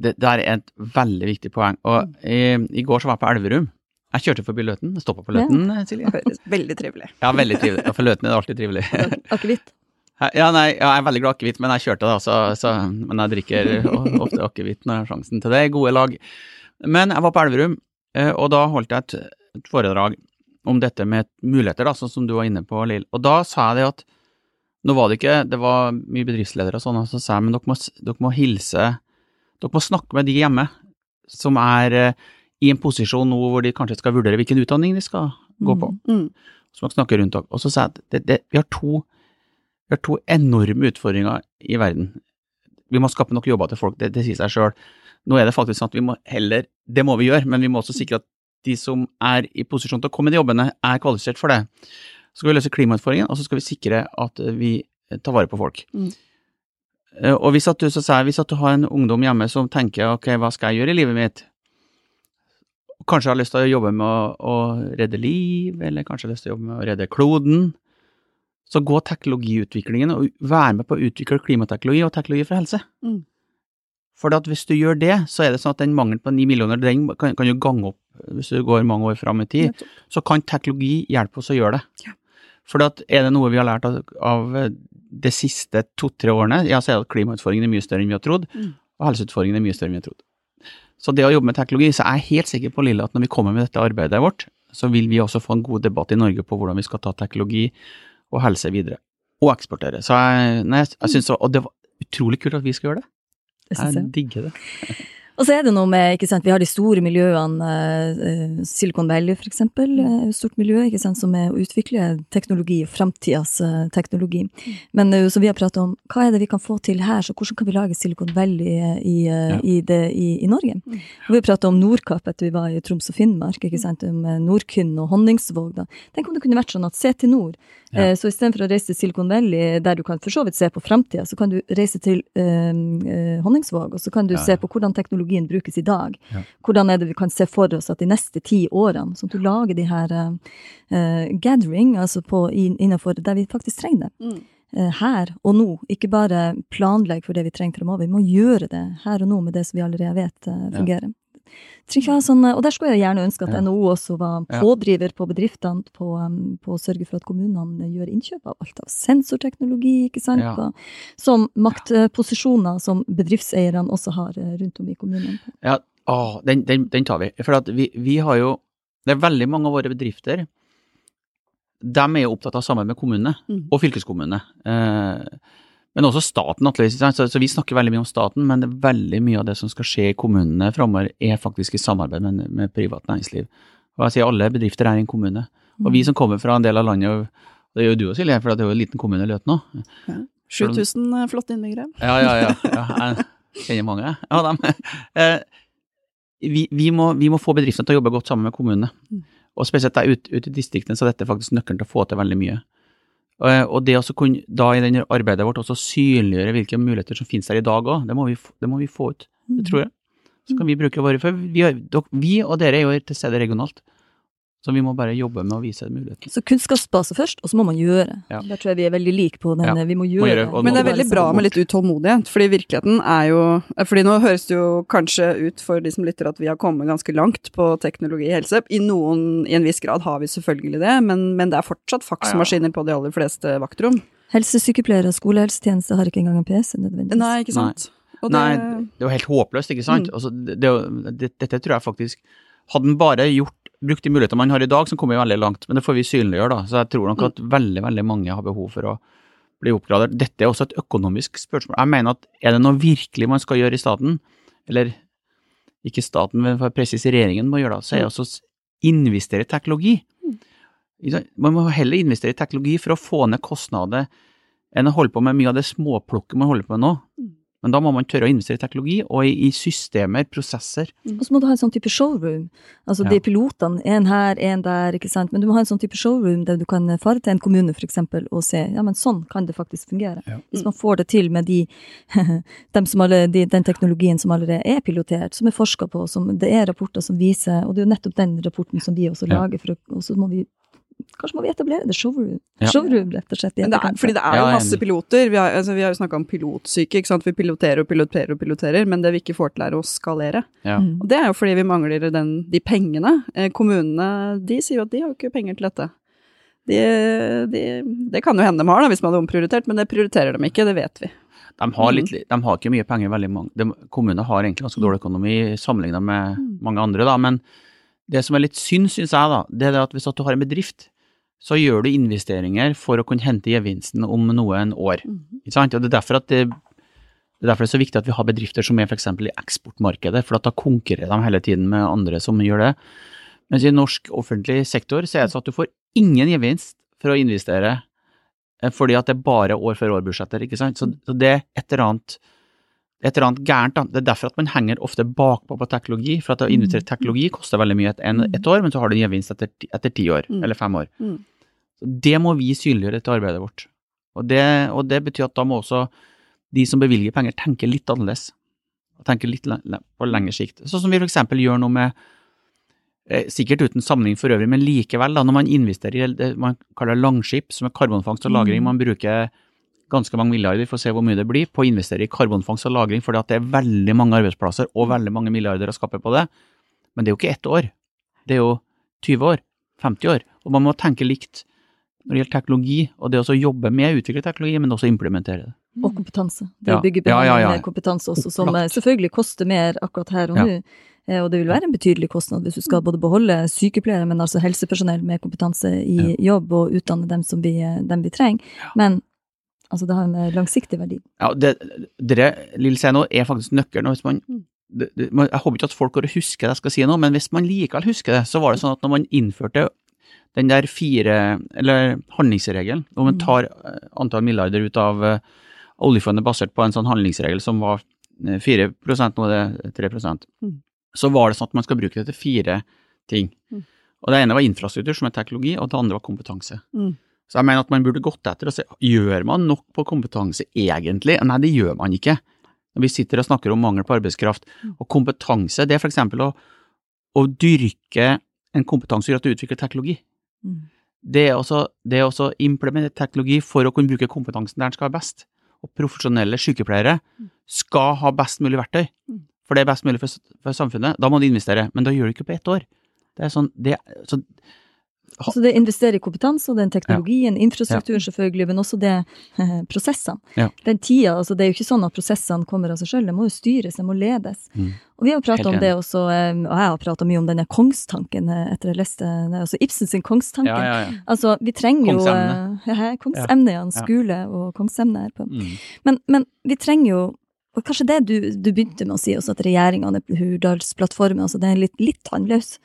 Det det, er et veldig viktig poeng. Og i, i går så var jeg på Elverum. Jeg kjørte forbi Løten. Stoppa på Løten, Silje. Høres veldig trivelig. Ja, veldig trivelig. Ja, For Løten er det alltid trivelig. Akevitt. Ja, nei, ja, jeg er veldig glad i akevitt, men jeg kjørte da, så, så Men jeg drikker ofte akevitt når jeg har sjansen til det. Gode lag. Men jeg var på Elverum, eh, og da holdt jeg et, et foredrag om dette med muligheter, da, sånn som du var inne på, Lill. Og da sa jeg det at nå var det ikke Det var mye bedriftsledere og sånn, og så sa jeg men dere må, dere må hilse Dere må snakke med de hjemme som er eh, i en posisjon nå hvor de kanskje skal vurdere hvilken utdanning de skal gå på. Mm. som dere snakker rundt dere. Og så sa jeg at vi, har to, vi har to enorme utfordringer i verden. Vi må skape nok jobber til folk, det, det sier seg sjøl. Nå er det faktisk sånn at vi må heller, det må vi gjøre, men vi må også sikre at de som er i posisjon til å komme i de jobbene, er kvalifisert for det. Så skal vi løse klimautfordringen, og så skal vi sikre at vi tar vare på folk. Mm. Eh, Og hvis at du, jeg, hvis at du har en ungdom hjemme som tenker ok, hva skal jeg gjøre i livet mitt, kanskje har lyst til å jobbe med å, å redde liv, eller kanskje har lyst til å jobbe med å redde kloden, så gå teknologiutviklingen og vær med på å utvikle klimateknologi og teknologi for helse. Mm. For at hvis du gjør det, så er det sånn at den mangelen på ni millioner, den kan, kan jo gange opp hvis du går mange år fram i tid. Så kan teknologi hjelpe oss å gjøre det. Ja. For er det noe vi har lært av, av de siste to-tre årene, ja, så er at klimautfordringen er mye større enn vi har trodd, Mm. og helseutfordringen er mye større enn vi har trodd. Så det å jobbe med teknologi, så er jeg helt sikker på, Lille, at når vi kommer med dette arbeidet vårt, så vil vi også få en god debatt i Norge på hvordan vi skal ta teknologi og helse videre, og eksportere. Så jeg, nei, jeg synes, og det var utrolig kult at vi skal gjøre det. Jeg. Jeg digger det. Og så er det noe med, ikke sant, vi har de store miljøene, uh, Silicon Valley for eksempel, er et stort miljø, ikke sant, som er å utvikle teknologi, framtidas uh, teknologi. Men uh, som vi har pratet om, hva er det vi kan få til her, så hvordan kan vi lage Silicon Valley i, uh, Ja. i, det, i, i Norge? Mm. Og vi har pratet om Nordkapp etter vi var i Troms og Finnmark, ikke sant, om eh, Nordkynn og Honningsvåg da. Tenk om det kunne vært sånn at se til nord, Ja. Eh, Så istedenfor å reise til Silicon Valley, der du kan for så vidt se på framtida, så kan du reise til eh, eh, Honningsvåg, og så kan du Ja, se på hvordan teknologien brukes i dag. Ja. Hvordan er det vi kan se for oss at de neste ti årene, sånn at du lager de her eh, eh, gathering, altså på, inn- innenfor der vi faktisk trenger det. Mm. Eh, her og nå. Ikke bare planlegge for det vi trenger fremover, vi må gjøre det her og nå med det som vi allerede vet Ja. fungerer. Sånn, og der skulle jeg gjerne ønske at. NHO også var pådriver på bedriftene på, på å sørge for at kommunene gjør innkjøp av alt av sensorteknologi, ikke sant, Ja. som maktposisjoner som bedriftseierne også har eh, rundt om i kommunene. Ja, å, den, den, den tar vi. For vi, vi har jo Det er veldig mange av våre bedrifter De er jo opptatt av samarbeid med kommunene Mm. og fylkeskommunene. Eh, men også staten? Så, så vi snakker veldig mye om staten, men veldig mye av det som skal skje i kommunene framover, er faktisk i samarbeid med, med privat næringsliv. Og jeg sier alle bedrifter er i en kommune. Og vi som kommer fra en del av landet, og det gjør jo du også, Silje, for det er jo en liten kommune Løten nå. 7000 flotte innbyggere. Ja, ja, ja. ja jeg kjenner mange. av dem. Eh, vi, vi, må, vi må få bedriftene til å jobbe godt sammen med kommunene. Mm. Og spesielt der ute ut i distriktene, så dette er faktisk nøkkelen til å få til veldig mye. Eh, Og det å kunne da i denne arbeidet vårt også synliggjøre hvilke muligheter som finnes der i dag òg, det, det må vi få ut. Det tror jeg. Så kan vi bruke våre For vi, har- vi og dere er jo til stede regionalt. Så vi må bare jobbe med å vise mulighetene. Så kunnskapsbase først, og så må man gjøre. Ja. Der tror jeg vi er veldig like på den. Ja, Vi må gjøre. gjøre, Men det er veldig bra med litt utålmodighet, fordi virkeligheten er jo Fordi nå høres det jo kanskje ut for de som lytter at vi har kommet ganske langt på teknologi i helse. I noen, i en viss grad har vi selvfølgelig det, men, men det er fortsatt faksmaskiner på de aller fleste vaktrom. Helsesykepleiere og skolehelsetjeneste har ikke engang en PC nødvendigvis. Nei, ikke sant? Og det, Nei, det er jo helt håpløst, ikke sant? Mm. Altså, det, det, det, dette tror jeg faktisk Hadde en bare gjort, brukt de mulighetene man har i dag, som kommer veldig langt. Men det får vi synliggjøre, da. Så jeg tror nok at veldig, veldig mange har behov for å bli oppgradert. Dette er også et økonomisk spørsmål. Jeg mener at er det noe virkelig man skal gjøre i staten, eller ikke staten, men presis regjeringen må gjøre det, så er det også å investere i teknologi. Man må heller investere i teknologi for å få ned kostnader enn å holde på med mye av det småplukket man holder på med nå. Men da må man tørre å investere i teknologi og i, systemer, prosesser. Og så må du ha en sånn type showroom. Altså Ja. de pilotene, en her, en der, ikke sant. Men du må ha en sånn type showroom der du kan fare til en kommune eksempel og se, ja men sånn kan det faktisk fungere. Ja. Hvis man får det til med de, dem som alle, de, den teknologien som allerede er pilotert, som er forska på, som det er rapporter som viser, og det er jo nettopp den rapporten som vi også lager, for å, og så må vi, kanskje må vi etablere det showroom. Ja. Showroom, rett og slett. det er, fordi det er jo masse piloter. Vi har, altså, vi har jo snakka om pilotsyke, ikke sant. Vi piloterer og piloterer og piloterer, men det vi ikke får til er å skalere. Ja. Mm. Og det er jo fordi vi mangler den, de pengene. Eh, kommunene de sier jo at de har jo ikke penger til dette. De, de, det kan jo hende de har, da, hvis man hadde omprioritert, men det prioriterer de ikke, det vet vi. De har, Mm. litt, de har ikke mye penger, veldig mange. De, kommunene har egentlig ganske dårlig økonomi sammenlignet med Mm. mange andre, da. Men det som er litt synd, syns jeg, da, det er at hvis du har en bedrift, så gjør du investeringer for å kunne hente gevinsten om noen år. Ikke sant? Og det er derfor at det, det er derfor det er så viktig at vi har bedrifter som er f.eks. i eksportmarkedet, for at da konkurrerer de hele tiden med andre som gjør det. Mens i norsk offentlig sektor så er det sånn at du får ingen gevinst for å investere eh, fordi at det er bare år for år-budsjetter, ikke sant. Så, så det er et eller annet et eller annet gærent. Da. Det er derfor at man henger ofte bakpå på teknologi. For at å investere i teknologi koster veldig mye et, en, et år, men så har du en gevinst etter, etter ti år, Mm. eller fem år. Mm. Det må vi synliggjøre til arbeidet vårt. Og det, og det betyr at da må også de som bevilger penger, tenke litt annerledes. Og tenke litt på lengre sikt. Sånn som vi eksempel gjør noe med Eh, sikkert uten sammenligning for øvrig, men likevel, da, når man investerer i det man kaller langskip, som er karbonfangst og -lagring, man bruker ganske mange milliarder for å se hvor mye det blir på å investere i karbonfangst og -lagring, fordi at det er veldig mange arbeidsplasser og veldig mange milliarder å skape på det. Men det er jo ikke ett år. Det er jo 20 år, 50 år. Og man må tenke likt når det gjelder teknologi, og det å jobbe med å utvikle teknologi, men også implementere det. Og kompetanse. Det bygger å bygge Ja, ja, ja. med kompetanse også, som eh, selvfølgelig koster mer akkurat her og Ja. nå. Eh, Og det vil være en betydelig kostnad hvis du skal både beholde sykepleiere, men altså helsepersonell med kompetanse i jobb, og utdanne dem som vi, eh, dem vi trenger. Men altså, det har en eh, langsiktig verdi. Ja, det, dere, Lill sier nå, er faktisk nøkkelen. hvis man, Mm. det, det, Jeg håper ikke at folk går og husker det jeg skal si nå, men hvis man likevel husker det, så var det sånn at når man innførte den der fire, eller handlingsregelen, hvor man Mm. tar eh, antall milliarder ut av eh, oljefondet basert på en sånn handlingsregel som var eh, 4 nå er det 3 Mm. så var det sånn at man skal bruke det til fire ting. Mm. Og det ene var infrastruktur, som er teknologi, og det andre var kompetanse. Mm. Så jeg mener at man burde gått etter og se, gjør man nok på kompetanse egentlig? Nei, det gjør man ikke. Når vi sitter og snakker om mangel på arbeidskraft. Og kompetanse, det er for eksempel å, å dyrke en kompetanse som gjør at du utvikler teknologi. Mm. Det er også, det er også implementere teknologi for å kunne bruke kompetansen der den skal være best. Og profesjonelle sykepleiere skal ha best mulig verktøy, Mm. for det er best mulig for, for samfunnet. Da må du investere, men da gjør du ikke på ett år. Det er sånn, det, så, Så det investerer i kompetanse og den teknologien, infrastrukturen selvfølgelig, men også det eh, prosessene. Ja. Den tida, altså det er jo ikke sånn at prosessene kommer av seg sjøl, de må jo styres, de må ledes. Mm. Og vi har prata om det også, eh, og jeg har prata mye om denne kongstanken eh, etter jeg leste det, altså Ibsen sin kongstanke. ja, ja, ja. Altså, vi trenger jo Kongsemne. ja, Kongsemne, ja. Ja. Skole og kongsemne her på. Mm. Men, men vi trenger jo og kanskje det du, du begynte med å si, også at regjeringene er Hurdalsplattformen, altså det er litt, litt tannløs.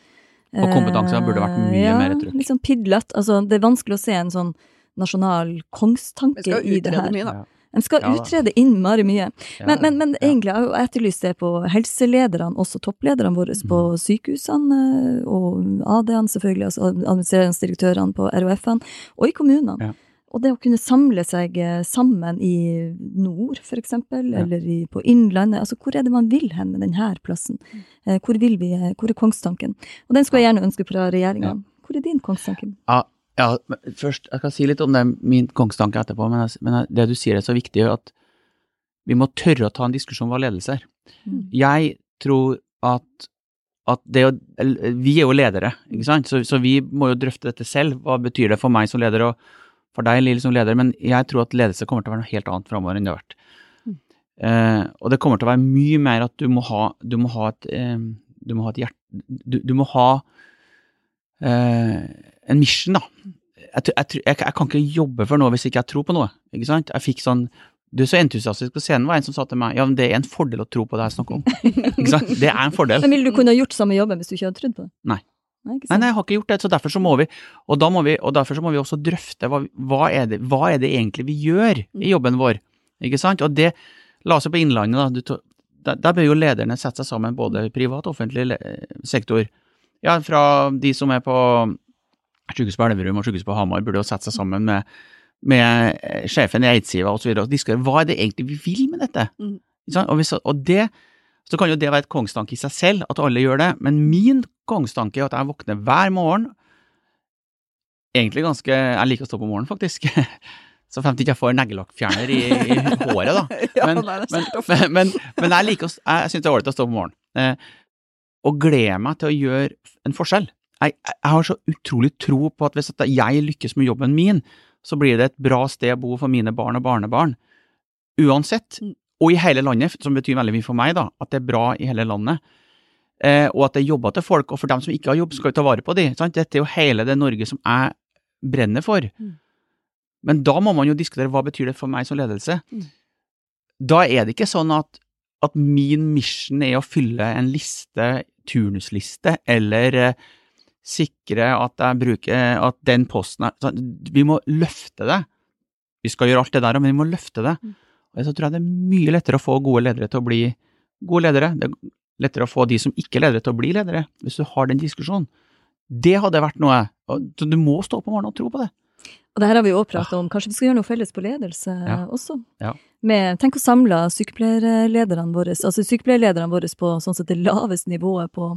Og kompetanse burde vært mye ja, mer trykk. Litt sånn pidlete. Altså, det er vanskelig å se en sånn nasjonal kongstanke i det her. mye, da. Ja. En skal Ja utrede innmari mye. Ja, Men, men, men ja. egentlig har jeg jo etterlyst det på helselederne, også topplederne våre på Mm. sykehusene, eh, og AD-ene selvfølgelig, altså administrerende direktørene på RHF-ene, og i kommunene. Ja. Og det å kunne samle seg eh, sammen i nord, eksempel, Ja. eller i, på Innlandet, altså hvor er det man vil hen med denne plassen? Mm. Eh, Hvor vil vi, eh, hvor er kongstanken? Og den skulle jeg gjerne ønske fra regjeringa. Hvor er din kongstanke? Ja, ja, først, jeg skal si litt om det, min kongstanke etterpå, men, jeg, men jeg- det du sier er så viktig, at vi må tørre å ta en diskusjon om hva ledelse er. Mm. Jeg tror at, at det å, vi er jo ledere, ikke sant, så, så vi må jo drøfte dette selv. Hva betyr det for meg som leder og for deg, Lill, som leder? Men jeg tror at ledelse kommer til å være noe helt annet framover enn det har vært. Mm. Eh, og det kommer til å være mye mer at du må ha, du må ha et eh, du må ha et hjerte du, du må ha eh, en mission, da. Jeg, jeg, jeg, jeg kan ikke jobbe for noe hvis ikke jeg tror på noe. ikke sant? Jeg fikk sånn Du er så entusiastisk på scenen, var en som sa til meg ja, men det er en fordel å tro på det jeg snakker om. ikke sant? Det er en fordel. Men ville du kunne gjort samme jobben hvis du ikke hadde trodd på det? Nei. Nei, Nei, jeg har ikke gjort det, så derfor så må vi, og, vi, og derfor så må vi også drøfte hva, hva, er det, hva er det egentlig vi gjør i jobben vår, ikke sant? Og det, la oss se på Innlandet da, der, der bør jo lederne sette seg sammen, både privat og offentlig sektor. Ja, fra de som er på sykehuset på Elverum og sykehuset på Hamar, burde jo sette seg sammen med, med sjefen i Eidsiva videre, og diskutere hva er det egentlig vi vil med dette? Mm. Og, hvis, og det, så kan jo det være et kongstanke i seg selv, at alle gjør det, men min kongstanke er at jeg våkner hver morgen Egentlig ganske Jeg liker å stå på morgenen, faktisk. Så fremt ikke jeg får neglelakkfjerner i, i håret, da. Men, men, men, men, jeg liker å Jeg syns det er ålreit å stå på morgenen. Eh, og gleder meg til å gjøre en forskjell. Jeg, jeg jeg har så utrolig tro på at hvis jeg lykkes med jobben min, så blir det et bra sted å bo for mine barn og barnebarn. Uansett. Og i hele landet, som betyr veldig mye for meg, da. At det er bra i hele landet. Eh, og at det er jobber til folk. Og for dem som ikke har jobb, skal vi ta vare på de. Sant? Dette er jo hele det Norge som jeg brenner for. Mm. Men da må man jo diskutere hva betyr det for meg som ledelse. Mm. Da er det ikke sånn at, at min mission er å fylle en liste, turnusliste, eller eh, sikre at jeg bruker at den posten er Vi må løfte det. Vi skal gjøre alt det der, men vi må løfte det. Mm. Og så tror jeg det er mye lettere å få gode ledere til å bli gode ledere. Det er lettere å få de som ikke er ledere, til å bli ledere, hvis du har den diskusjonen. Det hadde vært noe. Så du må stå opp om morgenen og tro på det. Og det her har vi òg pratet om, kanskje vi skal gjøre noe felles på ledelse Ja. også. Ja. Med, tenk å samle sykepleierlederne våre, altså sykepleierlederne våre på sånn sett det laveste nivået på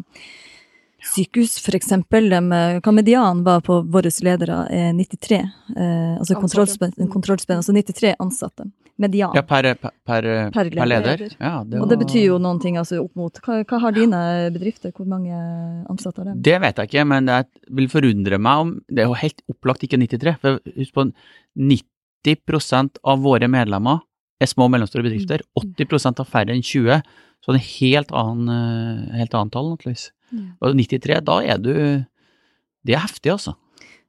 sykehus, for eksempel. De, hva median var på våre ledere, er 93. Eh, altså kontrollspenn, kontrollspenn, altså 93 ansatte. Median. Ja, per, per, per, Per leder. leder. Ja, det, Og det betyr jo noen ting altså opp mot Hva, hva har dine bedrifter? Hvor mange ansatte har de? Det vet jeg ikke, men det vil forundre meg om Det er jo helt opplagt ikke 93. For husk på, 90% av våre medlemmer er små og mellomstore bedrifter. 80 har færre enn 20. Så det er helt annen, eh, helt annet tall, naturligvis. Mm. Og 93, da er du Det er heftig, altså.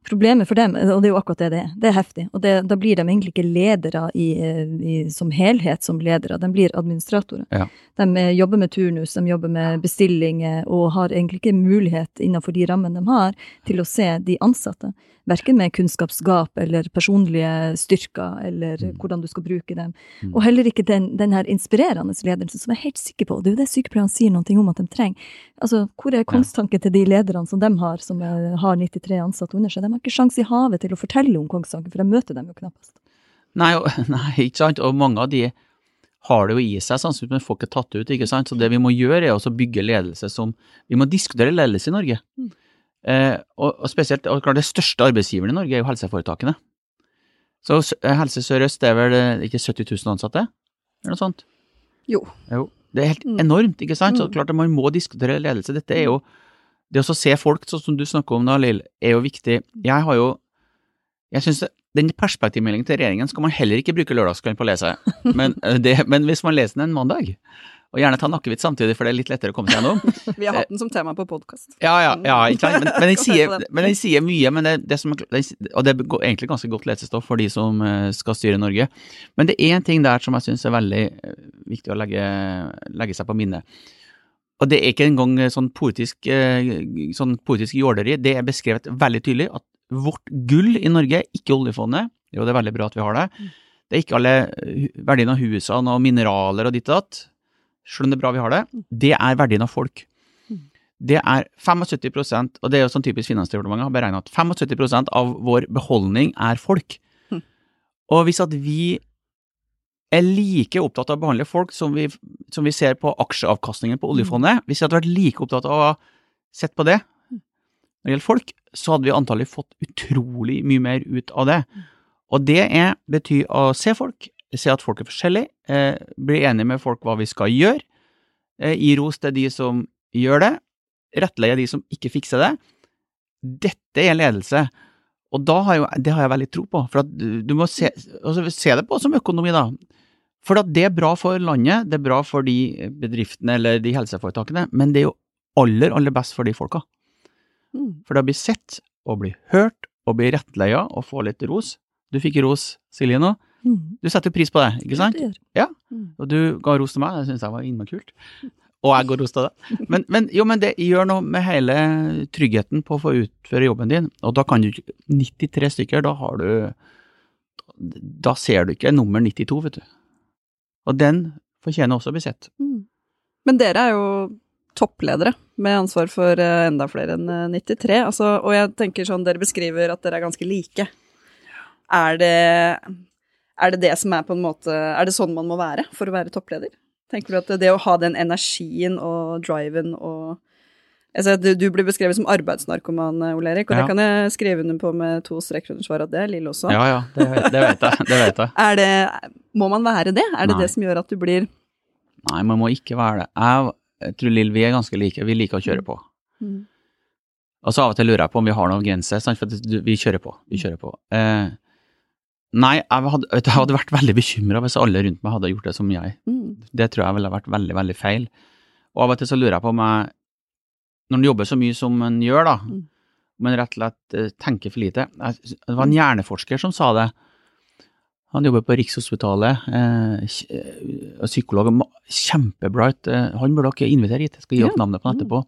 Problemet for dem, og det er jo akkurat det det er, det er heftig. Og det, da blir de egentlig ikke ledere i, i, som helhet som ledere, de blir administratorer. Ja. De eh, jobber med turnus, de jobber med bestillinger, og har egentlig ikke mulighet innenfor de rammene de har, til å se de ansatte. Verken med kunnskapsgap eller personlige styrker, eller Mm. hvordan du skal bruke dem. Mm. Og heller ikke den, den her inspirerende ledelsen, som jeg er helt sikker på, det er jo det sykepleierne sier noe om at de trenger. Altså, hvor er kongstanken til de lederne som de har, som har 93 ansatte under seg? De har ikke sjanse i havet til å fortelle om kongstanken, for de møter dem jo knappest. Nei, nei, ikke sant. Og mange av de har det jo i seg, sannsynligvis, men får ikke tatt det ut. ikke sant? Så det vi må gjøre, er å bygge ledelse som Vi må diskutere ledelse i Norge. Eh, og, og spesielt, og klart det største arbeidsgiveren i Norge er jo helseforetakene. Så eh, Helse Sør-Øst er vel eh, ikke 70 000 ansatte? Eller noe sånt? Jo. Jo. Det er helt Mm. enormt, ikke sant? Så Mm. klart man må diskutere ledelse. Dette er jo Det å se folk, sånn som du snakker om da, Lill, er jo viktig. Jeg har jo Jeg synes den perspektivmeldingen til regjeringen skal man heller ikke bruke lørdagskvelden på å lese. Men, det, men hvis man leser den en mandag, og gjerne ta en akevitt samtidig, for det er litt lettere å komme seg gjennom. Vi har hatt den som tema på podkast. Ja, ja, ja, ikke sant? Men, men, den, sier, men sier mye, men det, det som, og det er egentlig ganske godt lesestoff for de som eh, skal styre Norge. Men det er en ting der som jeg syns er veldig eh, viktig å legge, legge seg på minnet. Og det er ikke engang eh, sånn poetisk, eh, sånn poetisk jåleri, det er beskrevet veldig tydelig at vårt gull i Norge, ikke oljefondet, jo det er veldig bra at vi har det, det er ikke alle verdiene verdien av husene og mineraler og ditt og datt, selv om det er bra vi har det, det er verdien av folk. Det er 75% og det er jo sånn typisk Finansdepartementet har beregnet at 75% av vår beholdning er folk. Hm. Og hvis at vi er like opptatt av å behandle folk som vi, som vi ser på aksjeavkastningen på oljefondet, hvis vi hadde vært like opptatt av å sett på det når det gjelder folk, så hadde vi antagelig fått utrolig mye mer ut av det. Og det er, betyr å se folk, se at folk er forskjellige, eh, bli enige med folk hva vi skal gjøre, eh, gi ros til de som gjør det, rettleie de som ikke fikser det. Dette er ledelse. Og da har jeg, det har jeg veldig tro på, for at du, må se, altså se det på som økonomi, da. For at det er bra for landet, det er bra for de bedriftene eller de helseforetakene, men det er jo aller, aller best for de folka. Mm. For da blir sett og blir hørt og blir rettleia og får litt ros. Du fikk ros, Silje, nå. Mm. Du setter jo pris på det, ikke sant? Det gjør. Mm. Og du ga ros til meg, det syns jeg var innmari kult. Og jeg går ros til deg. Men, men, jo, men det gjør noe med hele tryggheten på å få utføre jobben din. Og da kan du ikke 93 stykker, da har du Da ser du ikke nummer 92, vet du. Og den fortjener også å bli sett. Mm. Men dere er jo toppledere med ansvar for eh, enda flere enn eh, 93. Altså, og jeg tenker sånn, dere beskriver at dere er ganske like. Er det, er det det som er på en måte Er det sånn man må være for å være toppleder? Tenker du at det å ha den energien og driven og altså, du, du blir beskrevet som arbeidsnarkoman, Ole Erik, og Ja. det kan jeg skrive under på med to streker under svaret at det er Lill også. Ja ja, det, det vet jeg. Det vet jeg. Er det, må man være det? Er det Nei. det som gjør at du blir Nei, man må ikke være det. Jeg, jeg tror Lill, vi er ganske like. Vi liker å kjøre på. mm. Og så av og til lurer jeg på om vi har noen grenser, for vi kjører på. Vi kjører på. Eh, nei, jeg hadde, jeg hadde vært veldig bekymra hvis alle rundt meg hadde gjort det som jeg. Mm. Det tror jeg ville vært veldig, veldig feil. Og av og til så lurer jeg på om jeg, når en jobber så mye som en gjør, da, Mm. om en rett og slett eh, tenker for lite. Jeg- Det var en hjerneforsker som sa det. Han jobber på Rikshospitalet, eh, eh, psykolog, kjempebright. Eh, han burde dere invitere hit, jeg skal gi opp navnet på han etterpå.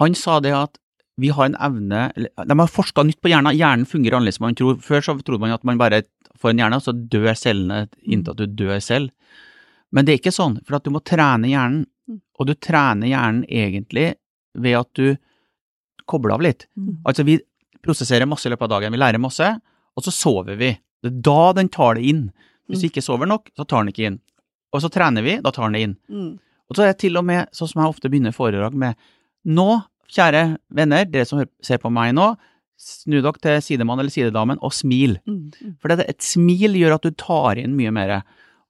Han sa det at vi har en evne De har forska nytt på hjernen. Hjernen fungerer annerledes enn man tror. Før så trodde man at man bare får en hjerne, og så dør cellene inntil at du dør selv. Men det er ikke sånn, for at du må trene hjernen. Mm. Og du trener hjernen egentlig ved at du kobler av litt. Mm. Altså, vi prosesserer masse i løpet av dagen. Vi lærer masse, og så sover vi. Det er da den tar det inn. Hvis vi ikke sover nok, så tar den ikke inn. Og så trener vi, da tar den det inn. Mm. Og så er det til og med sånn som jeg ofte begynner foredrag med Nå kjære venner, dere som ser på meg nå, snu dere til sidemann eller sidedamen og smil. Mm, mm. For det, et smil gjør at du tar inn mye mer.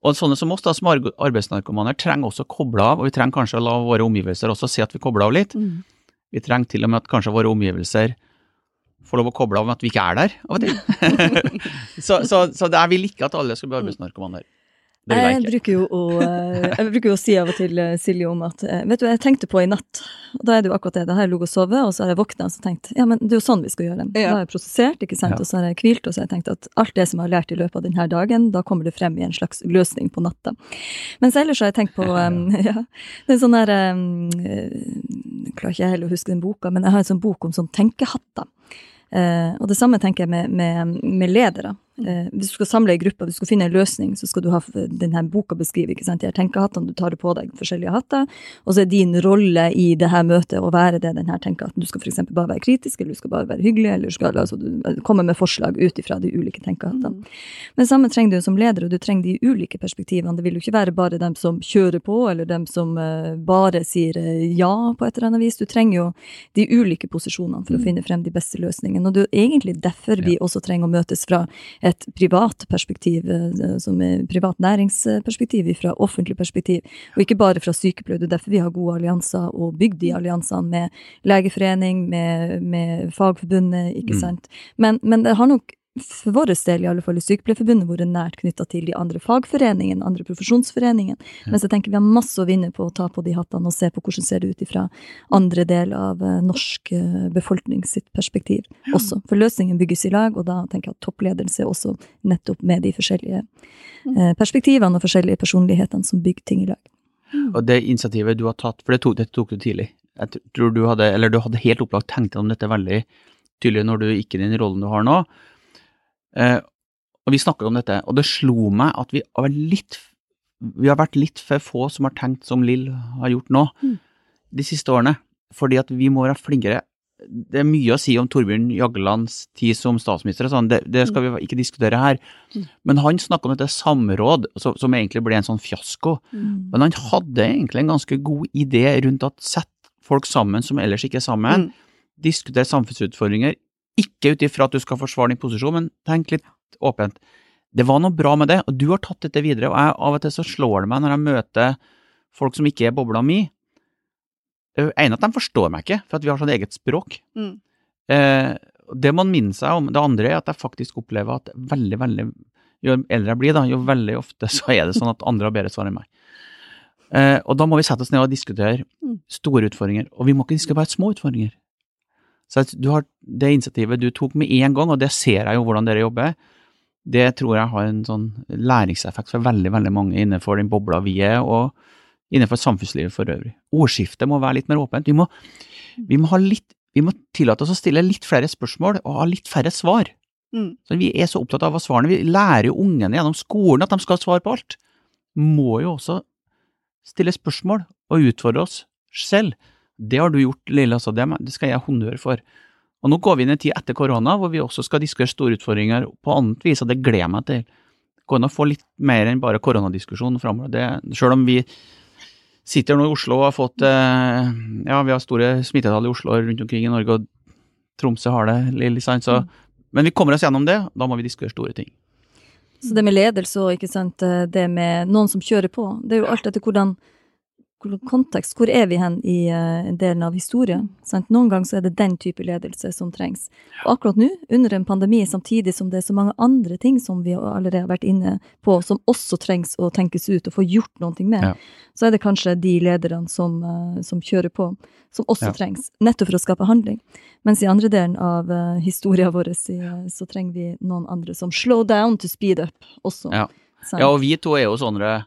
Og sånne som oss, da, som arbeidsnarkomaner, trenger også å koble av, og vi trenger kanskje å la våre omgivelser også se at vi kobler av litt. Mm. Vi trenger til og med at kanskje våre omgivelser får lov å koble av med at vi ikke er der av og til. så så, så jeg vil ikke at alle skal bli arbeidsnarkomaner. Det vil jeg Jeg bruker jo å, eh, jeg bruker jo å si av og til eh, Silje om at eh, Vet du, jeg tenkte på i natt, og da er det jo akkurat det. Da har jeg ligget og sovet, og så har jeg våkna og så tenkt ja, men det er jo sånn vi skal gjøre det. Ja. Da har jeg prosessert, ikke sant, Ja. og så har jeg hvilt, og så har jeg tenkt at alt det som jeg har lært i løpet av denne dagen, da kommer det frem i en slags løsning på natta. Mens ellers har jeg tenkt på um, ja, det er sånn der um, Jeg klarer ikke heller å huske den boka, men jeg har en sånn bok om sånn tenkehatter. Uh, og det samme tenker jeg med, med, med ledere. Eh, hvis du skal samle ei gruppe, hvis du skal finne en løsning, så skal du ha denne boka beskrive. ikke sant? De tenkehattene, du tar det på deg forskjellige hatter, og så er din rolle i det her møtet å være det den her tenkehatten. Du skal f.eks. bare være kritisk, eller du skal bare være hyggelig, eller du skal altså, du eh, komme med forslag ut ifra de ulike tenkehattene. Men det samme trenger du som leder, og du trenger de ulike perspektivene. Det vil jo ikke være bare dem som kjører på, eller dem som eh, bare sier eh, ja på et eller annet vis. Du trenger jo de ulike posisjonene for å finne frem de beste løsningene. Og det er egentlig derfor vi også trenger å møtes fra et privat perspektiv, eh, som er privat næringsperspektiv, fra offentlig perspektiv, og ikke bare fra sykepleier. Det er derfor vi har gode allianser og bygd de alliansene med Legeforening, med, med Fagforbundet, ikke Mm. sant. Men, men det har nok for vår del, i alle fall i Sykepleierforbundet, vært nært knytta til de andre fagforeningene, andre profesjonsforeningene. Mens jeg tenker vi har masse å vinne på å ta på de hattene og se på hvordan det ser ut ifra andre del av eh, norsk eh, befolkning sitt perspektiv også. For løsningen bygges i lag, og da tenker jeg at toppledelse også nettopp med de forskjellige eh, perspektivene og forskjellige personlighetene som bygger ting i lag. Og det initiativet du har tatt, for det tok, det tok du tidlig. Jeg tror du hadde, eller du hadde helt opplagt tenkt deg om dette veldig tydelig når du gikk i den rollen du har nå. Eh, og vi snakket om dette, og det slo meg at vi har vært litt, vi har vært litt for få som har tenkt som Lill har gjort nå, Mm. de siste årene. Fordi at vi må være flinkere. Det er mye å si om Torbjørn Jaglands tid som statsminister, og sånn, det, det skal vi ikke diskutere her. Mm. Men han snakket om dette samråd, så, som egentlig ble en sånn fiasko. Men han hadde egentlig en ganske god idé rundt at sett folk sammen som ellers ikke er sammen, Mm. diskutere samfunnsutfordringer, ikke ut ifra at du skal forsvare din posisjon, men tenk litt åpent. Det var noe bra med det, og du har tatt dette videre, og jeg, av og til så slår det meg når jeg møter folk som ikke er bobla mi. En at de forstår meg ikke, for at vi har sånn eget språk. Mm. Eh, det man minner seg om. Det andre er at jeg faktisk opplever at veldig, veldig Jo eldre jeg blir, da, jo veldig ofte så er det sånn at andre har bedre svar enn meg. Eh, og da må vi sette oss ned og diskutere Mm. store utfordringer. Og vi må ikke diskutere bare små utfordringer. Så du har det initiativet du tok med en gang, og det ser jeg jo hvordan dere jobber, det tror jeg har en sånn læringseffekt for veldig, veldig mange innenfor den bobla vi er, og innenfor samfunnslivet for øvrig. Ordskiftet må være litt mer åpent. Vi må, vi må, ha litt, vi må tillate oss å stille litt flere spørsmål og ha litt færre svar. Mm. Så vi er så opptatt av hva svarene Vi lærer jo ungene gjennom skolen at de skal ha svar på alt. Må jo også stille spørsmål og utfordre oss selv. Det har du gjort, Leila, så Det, det skal jeg ha honnør for. Og nå går vi inn i en tid etter korona hvor vi også skal diskutere store utfordringer på annet vis, og det gleder jeg meg til. Gå går an å få litt mer enn bare koronadiskusjon framover. Det- Selv om vi sitter nå i Oslo og har fått eh, Ja, vi har store smittetall i Oslo og rundt omkring i Norge, og Tromsø har det, sant, så men vi kommer oss gjennom det, da må vi diskutere store ting. Så det med ledelse og eh, det med noen som kjører på, det er jo alt etter hvordan kontekst, hvor er vi hen i uh, delen av historien? Sant? Noen ganger så er det den type ledelse som trengs. Og akkurat nå, under en pandemi, samtidig som det er så mange andre ting som vi allerede har vært inne på, som også trengs å tenkes ut og få gjort noe med, Ja. så er det kanskje de lederne som, uh, som kjører på, som også Ja. trengs, nettopp for å skape handling. Mens i andre delen av uh, historien vår så, så trenger vi noen andre som slow down to speed up også. Ja. Ja, og vi to er jo sånne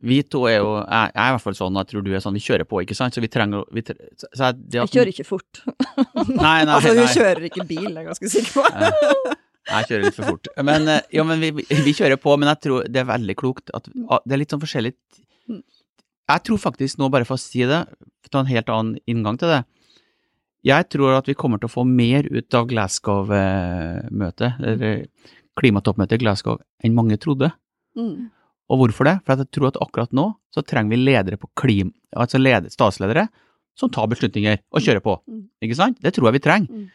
Vi to er jo Jeg, jeg er i hvert fall sånn, og jeg tror du er sånn, vi kjører på, ikke sant? Så vi trenger vi, tre- så, så jeg, at, Jeg kjører ikke fort. Nei, nei, Altså, hun kjører ikke bil, jeg er ganske sikker på. Jeg kjører litt for fort. Men, eh, jo, men vi, vi kjører på, men jeg tror det er veldig klokt at det er litt sånn forskjellig Mm. Jeg tror faktisk, nå bare for å si det, for å ta en helt annen inngang til det Jeg tror at vi kommer til å få mer ut av Glasgow-møtet, eller klimatoppmøtet i Glasgow, enn mange trodde. Mm. Og hvorfor det? For jeg tror at akkurat nå så trenger vi ledere på klim, altså leder, statsledere som tar beslutninger og kjører på. Mm. Ikke sant? Det tror jeg vi trenger. Mm.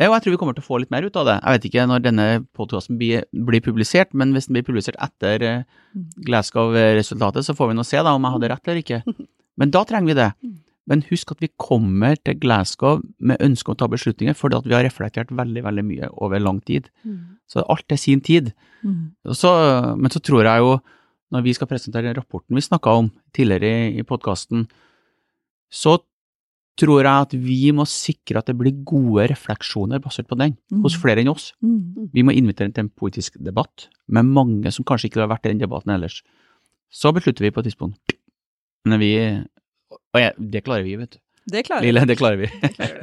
Og jeg tror vi kommer til å få litt mer ut av det. Jeg vet ikke når denne podkasten blir, blir publisert, men hvis den blir publisert etter eh, Mm. Glasgow-resultatet, så får vi nå se da om jeg hadde rett eller ikke. Men da trenger vi det. Men husk at vi kommer til Glasgow med ønske om å ta beslutninger, fordi at vi har reflektert veldig, veldig mye over lang tid. Så alt er sin tid. Så, men så tror jeg jo, når vi skal presentere rapporten vi snakka om tidligere i, i podkasten, så tror jeg at vi må sikre at det blir gode refleksjoner basert på den, Mm. hos flere enn oss. Mm. Vi må invitere til en politisk debatt med mange som kanskje ikke har vært i den debatten ellers. Så beslutter vi på et tidspunkt. Men vi Og jeg, det klarer vi, vet du. Det klarer vi. Lille, det klarer vi.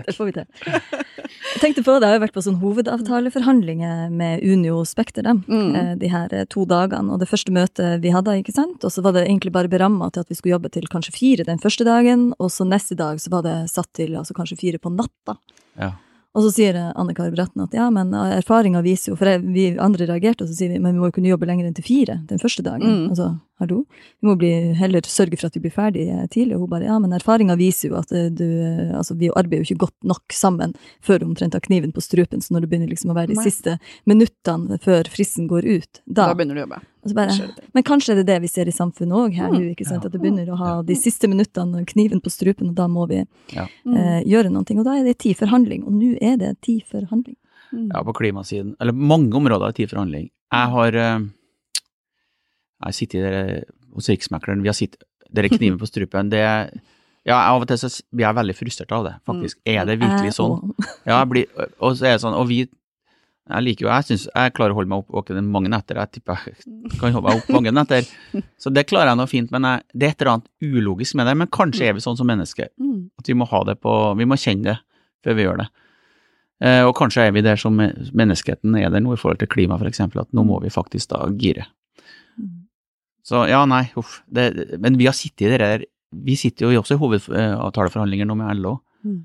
Det får vi til. Jeg tenkte på, Det har jo vært på sånn hovedavtaleforhandlinger med Unio Spekter dem, Mm. eh, de her eh, to dagene. Og det første møtet vi hadde, ikke sant, og så var det egentlig bare beramma til at vi skulle jobbe til kanskje fire den første dagen, og så neste dag så var det satt til altså kanskje fire på natta. Ja. Og så sier eh, Anne Kari Bratten at ja, men erfaringa viser jo For jeg, vi andre reagerte, og så sier vi men vi må jo kunne jobbe lenger enn til fire den første dagen. Mm. Altså, hallo? Vi må bli, heller sørge for at vi blir ferdig eh, tidlig. Og hun bare ja, men erfaringa viser jo at eh, du eh, Altså, vi arbeider jo ikke godt nok sammen før du omtrent har kniven på strupen, så når det begynner liksom å være de Nei. siste minuttene før fristen går ut, da, Da begynner du å jobbe. og så bare. Men kanskje er det det vi ser i samfunnet òg her nå, ikke sant? Ja. At det begynner å ha de siste minuttene, kniven på strupen, og da må vi ja. eh, gjøre noe. Og da er det tid for handling, og nå er det tid for handling. Mm. Ja, på klimasiden. Eller mange områder er tid for handling. Jeg har eh, Jeg sitter der hos Riksmekleren, vi har sittet Dere kniven på strupen, det Ja, av og til så blir jeg veldig frustrert av det, faktisk. Er det virkelig sånn? Ja, jeg blir, og så er det sånn, og vi Jeg liker jo, jeg syns jeg klarer å holde meg opp våken mange netter. Jeg tipper jeg kan holde meg opp mange netter. Så det klarer jeg nå fint, men jeg, det er et eller annet ulogisk med det. Men kanskje er vi sånn som mennesker, Mm. at vi må ha det på Vi må kjenne det før vi gjør det. Eh, og kanskje er vi der som menneskeheten er der nå i forhold til klima, f.eks., at nå må vi faktisk da gire. Så ja, nei, uff. Det, men vi har sittet i det der Vi sitter jo også i hovedavtaleforhandlinger nå med LO. Mm.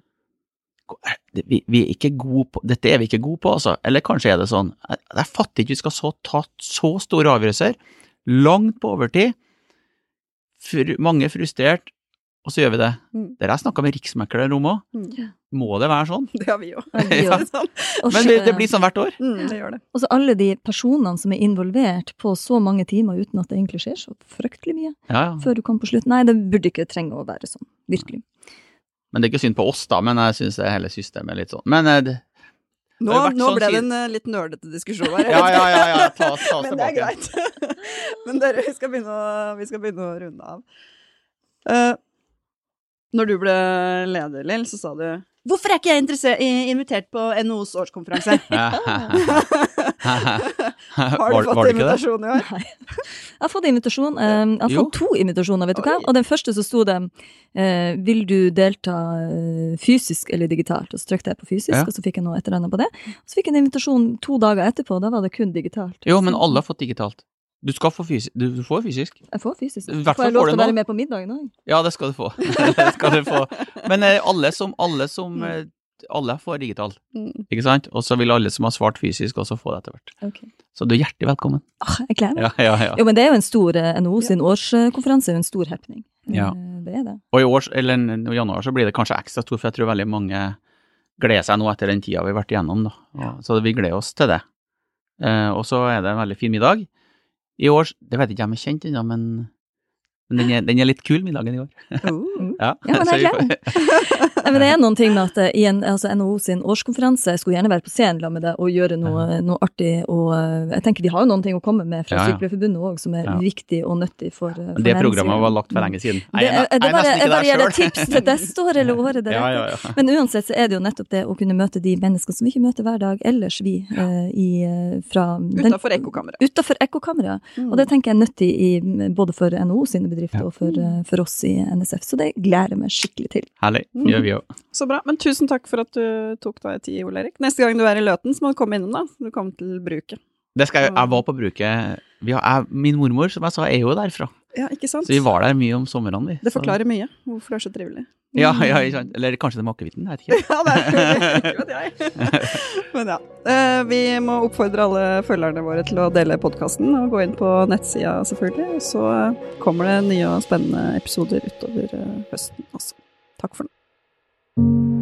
Vi, vi er ikke gode på Dette er vi ikke gode på, altså. Eller kanskje er det sånn. Jeg, jeg fatter ikke vi skal så, ta så store avgjørelser, langt på overtid. Fr, mange frustrert, og så gjør vi det. Mm. Dere har snakka med riksmekler om òg. Mm. Må det være sånn? Det har vi jo. Ja. Sånn. Men det, det blir sånn hvert år. Mm, det gjør det. Og så alle de personene som er involvert på så mange timer uten at det egentlig skjer så fryktelig mye Ja, ja. før du kommer på slutt. Nei, det burde ikke trenge å være sånn. Virkelig. Men det er ikke synd på oss, da. Men jeg syns hele systemet er litt sånn. Men eh, det, Nå, nå sånn ble det en eh, litt nerdete diskusjon her. ja, ja, ja, ja. Ta, ta oss Men det er greit. Men dere, vi skal begynne å, vi skal begynne å runde av. Eh, når du ble leder, Lill, så sa du Hvorfor er ikke jeg invitert på NHOs årskonferanse? Har du fått invitasjon i år? Nei. Jeg har fått invitasjon. eh, Jeg har fått to invitasjoner, vet du hva. Og den første så sto det eh, 'Vil du delta eh, fysisk eller digitalt?' Og så trykte jeg på fysisk, Ja. og så fikk jeg noe et eller annet på det. Og så fikk jeg en invitasjon to dager etterpå, da var det kun digitalt. Jo, men alle har fått digitalt. Du skal få fysisk. Du, får fysisk. Jeg får fysisk. I hvert Får jeg lov til å være med på middagen òg? Ja, det skal du få. det skal du få. Men eh, alle som, alle som eh, Alle får digital, Mm. ikke sant? Og så vil alle som har svart fysisk, også få det etter hvert. Okay. Så du er hjertelig velkommen. Åh, jeg gleder meg. Ja, ja, ja. Jo, men det er jo en stor eh, NHO sin årskonferanse, er jo en stor happening. Ja. Det er det. Og i år, eller i januar så blir det kanskje ekstra stor, for jeg tror veldig mange gleder seg nå etter den tida vi har vært igjennom. Da. Så vi gleder oss til det. Og så er det en veldig fin middag. I år, det vet ikke jeg om jeg er kjent ennå, men, men den, er, den er litt kul, middagen i år. Uh, Ja, Ja, men jeg gleder men det er noen ting med at eh, i en, altså NHO sin årskonferanse jeg skulle gjerne være på scenen med det og gjøre noe, noe artig. Og eh, jeg tenker de har jo noen ting å komme med fra Ja, ja. Sykepleierforbundet òg, som er Ja. viktig og nyttig for, eh, for det programmet var lagt for lenge siden. Det, Jeg er, det bare, jeg bare gir deg tips til neste år eller året deretter. ja, ja. Men uansett så er det jo nettopp det å kunne møte de menneskene som vi ikke møter hver dag ellers, vi. eh, i, fra den- Utafor ekkokammeret. Utenfor ekkokammeret. Mm. Og det tenker jeg er nyttig i, både for NHO sine bedrifter og for, eh, for oss i NSF. Så det gleder jeg meg skikkelig til. Herlig. Gjør vi òg. Så bra. Men tusen takk for at du tok deg tid, Ole Erik. Neste gang du er i Løten, så må du komme innom, da. Du kommer til bruket. Det skal jeg, jeg var på bruket vi har, jeg, Min mormor, som jeg sa, er jo derfra. Ja, ikke sant? Så vi var der mye om somrene, vi. Det forklarer mye hvorfor det er så trivelig. Ja, ja, ikke sant. Eller kanskje det er makevitten, jeg vet ikke. Ja, det er ikke vet jeg. Men ja. Eh, Vi må oppfordre alle følgerne våre til å dele podkasten og gå inn på nettsida, selvfølgelig. Og så kommer det nye og spennende episoder utover eh, høsten også. Takk for nå.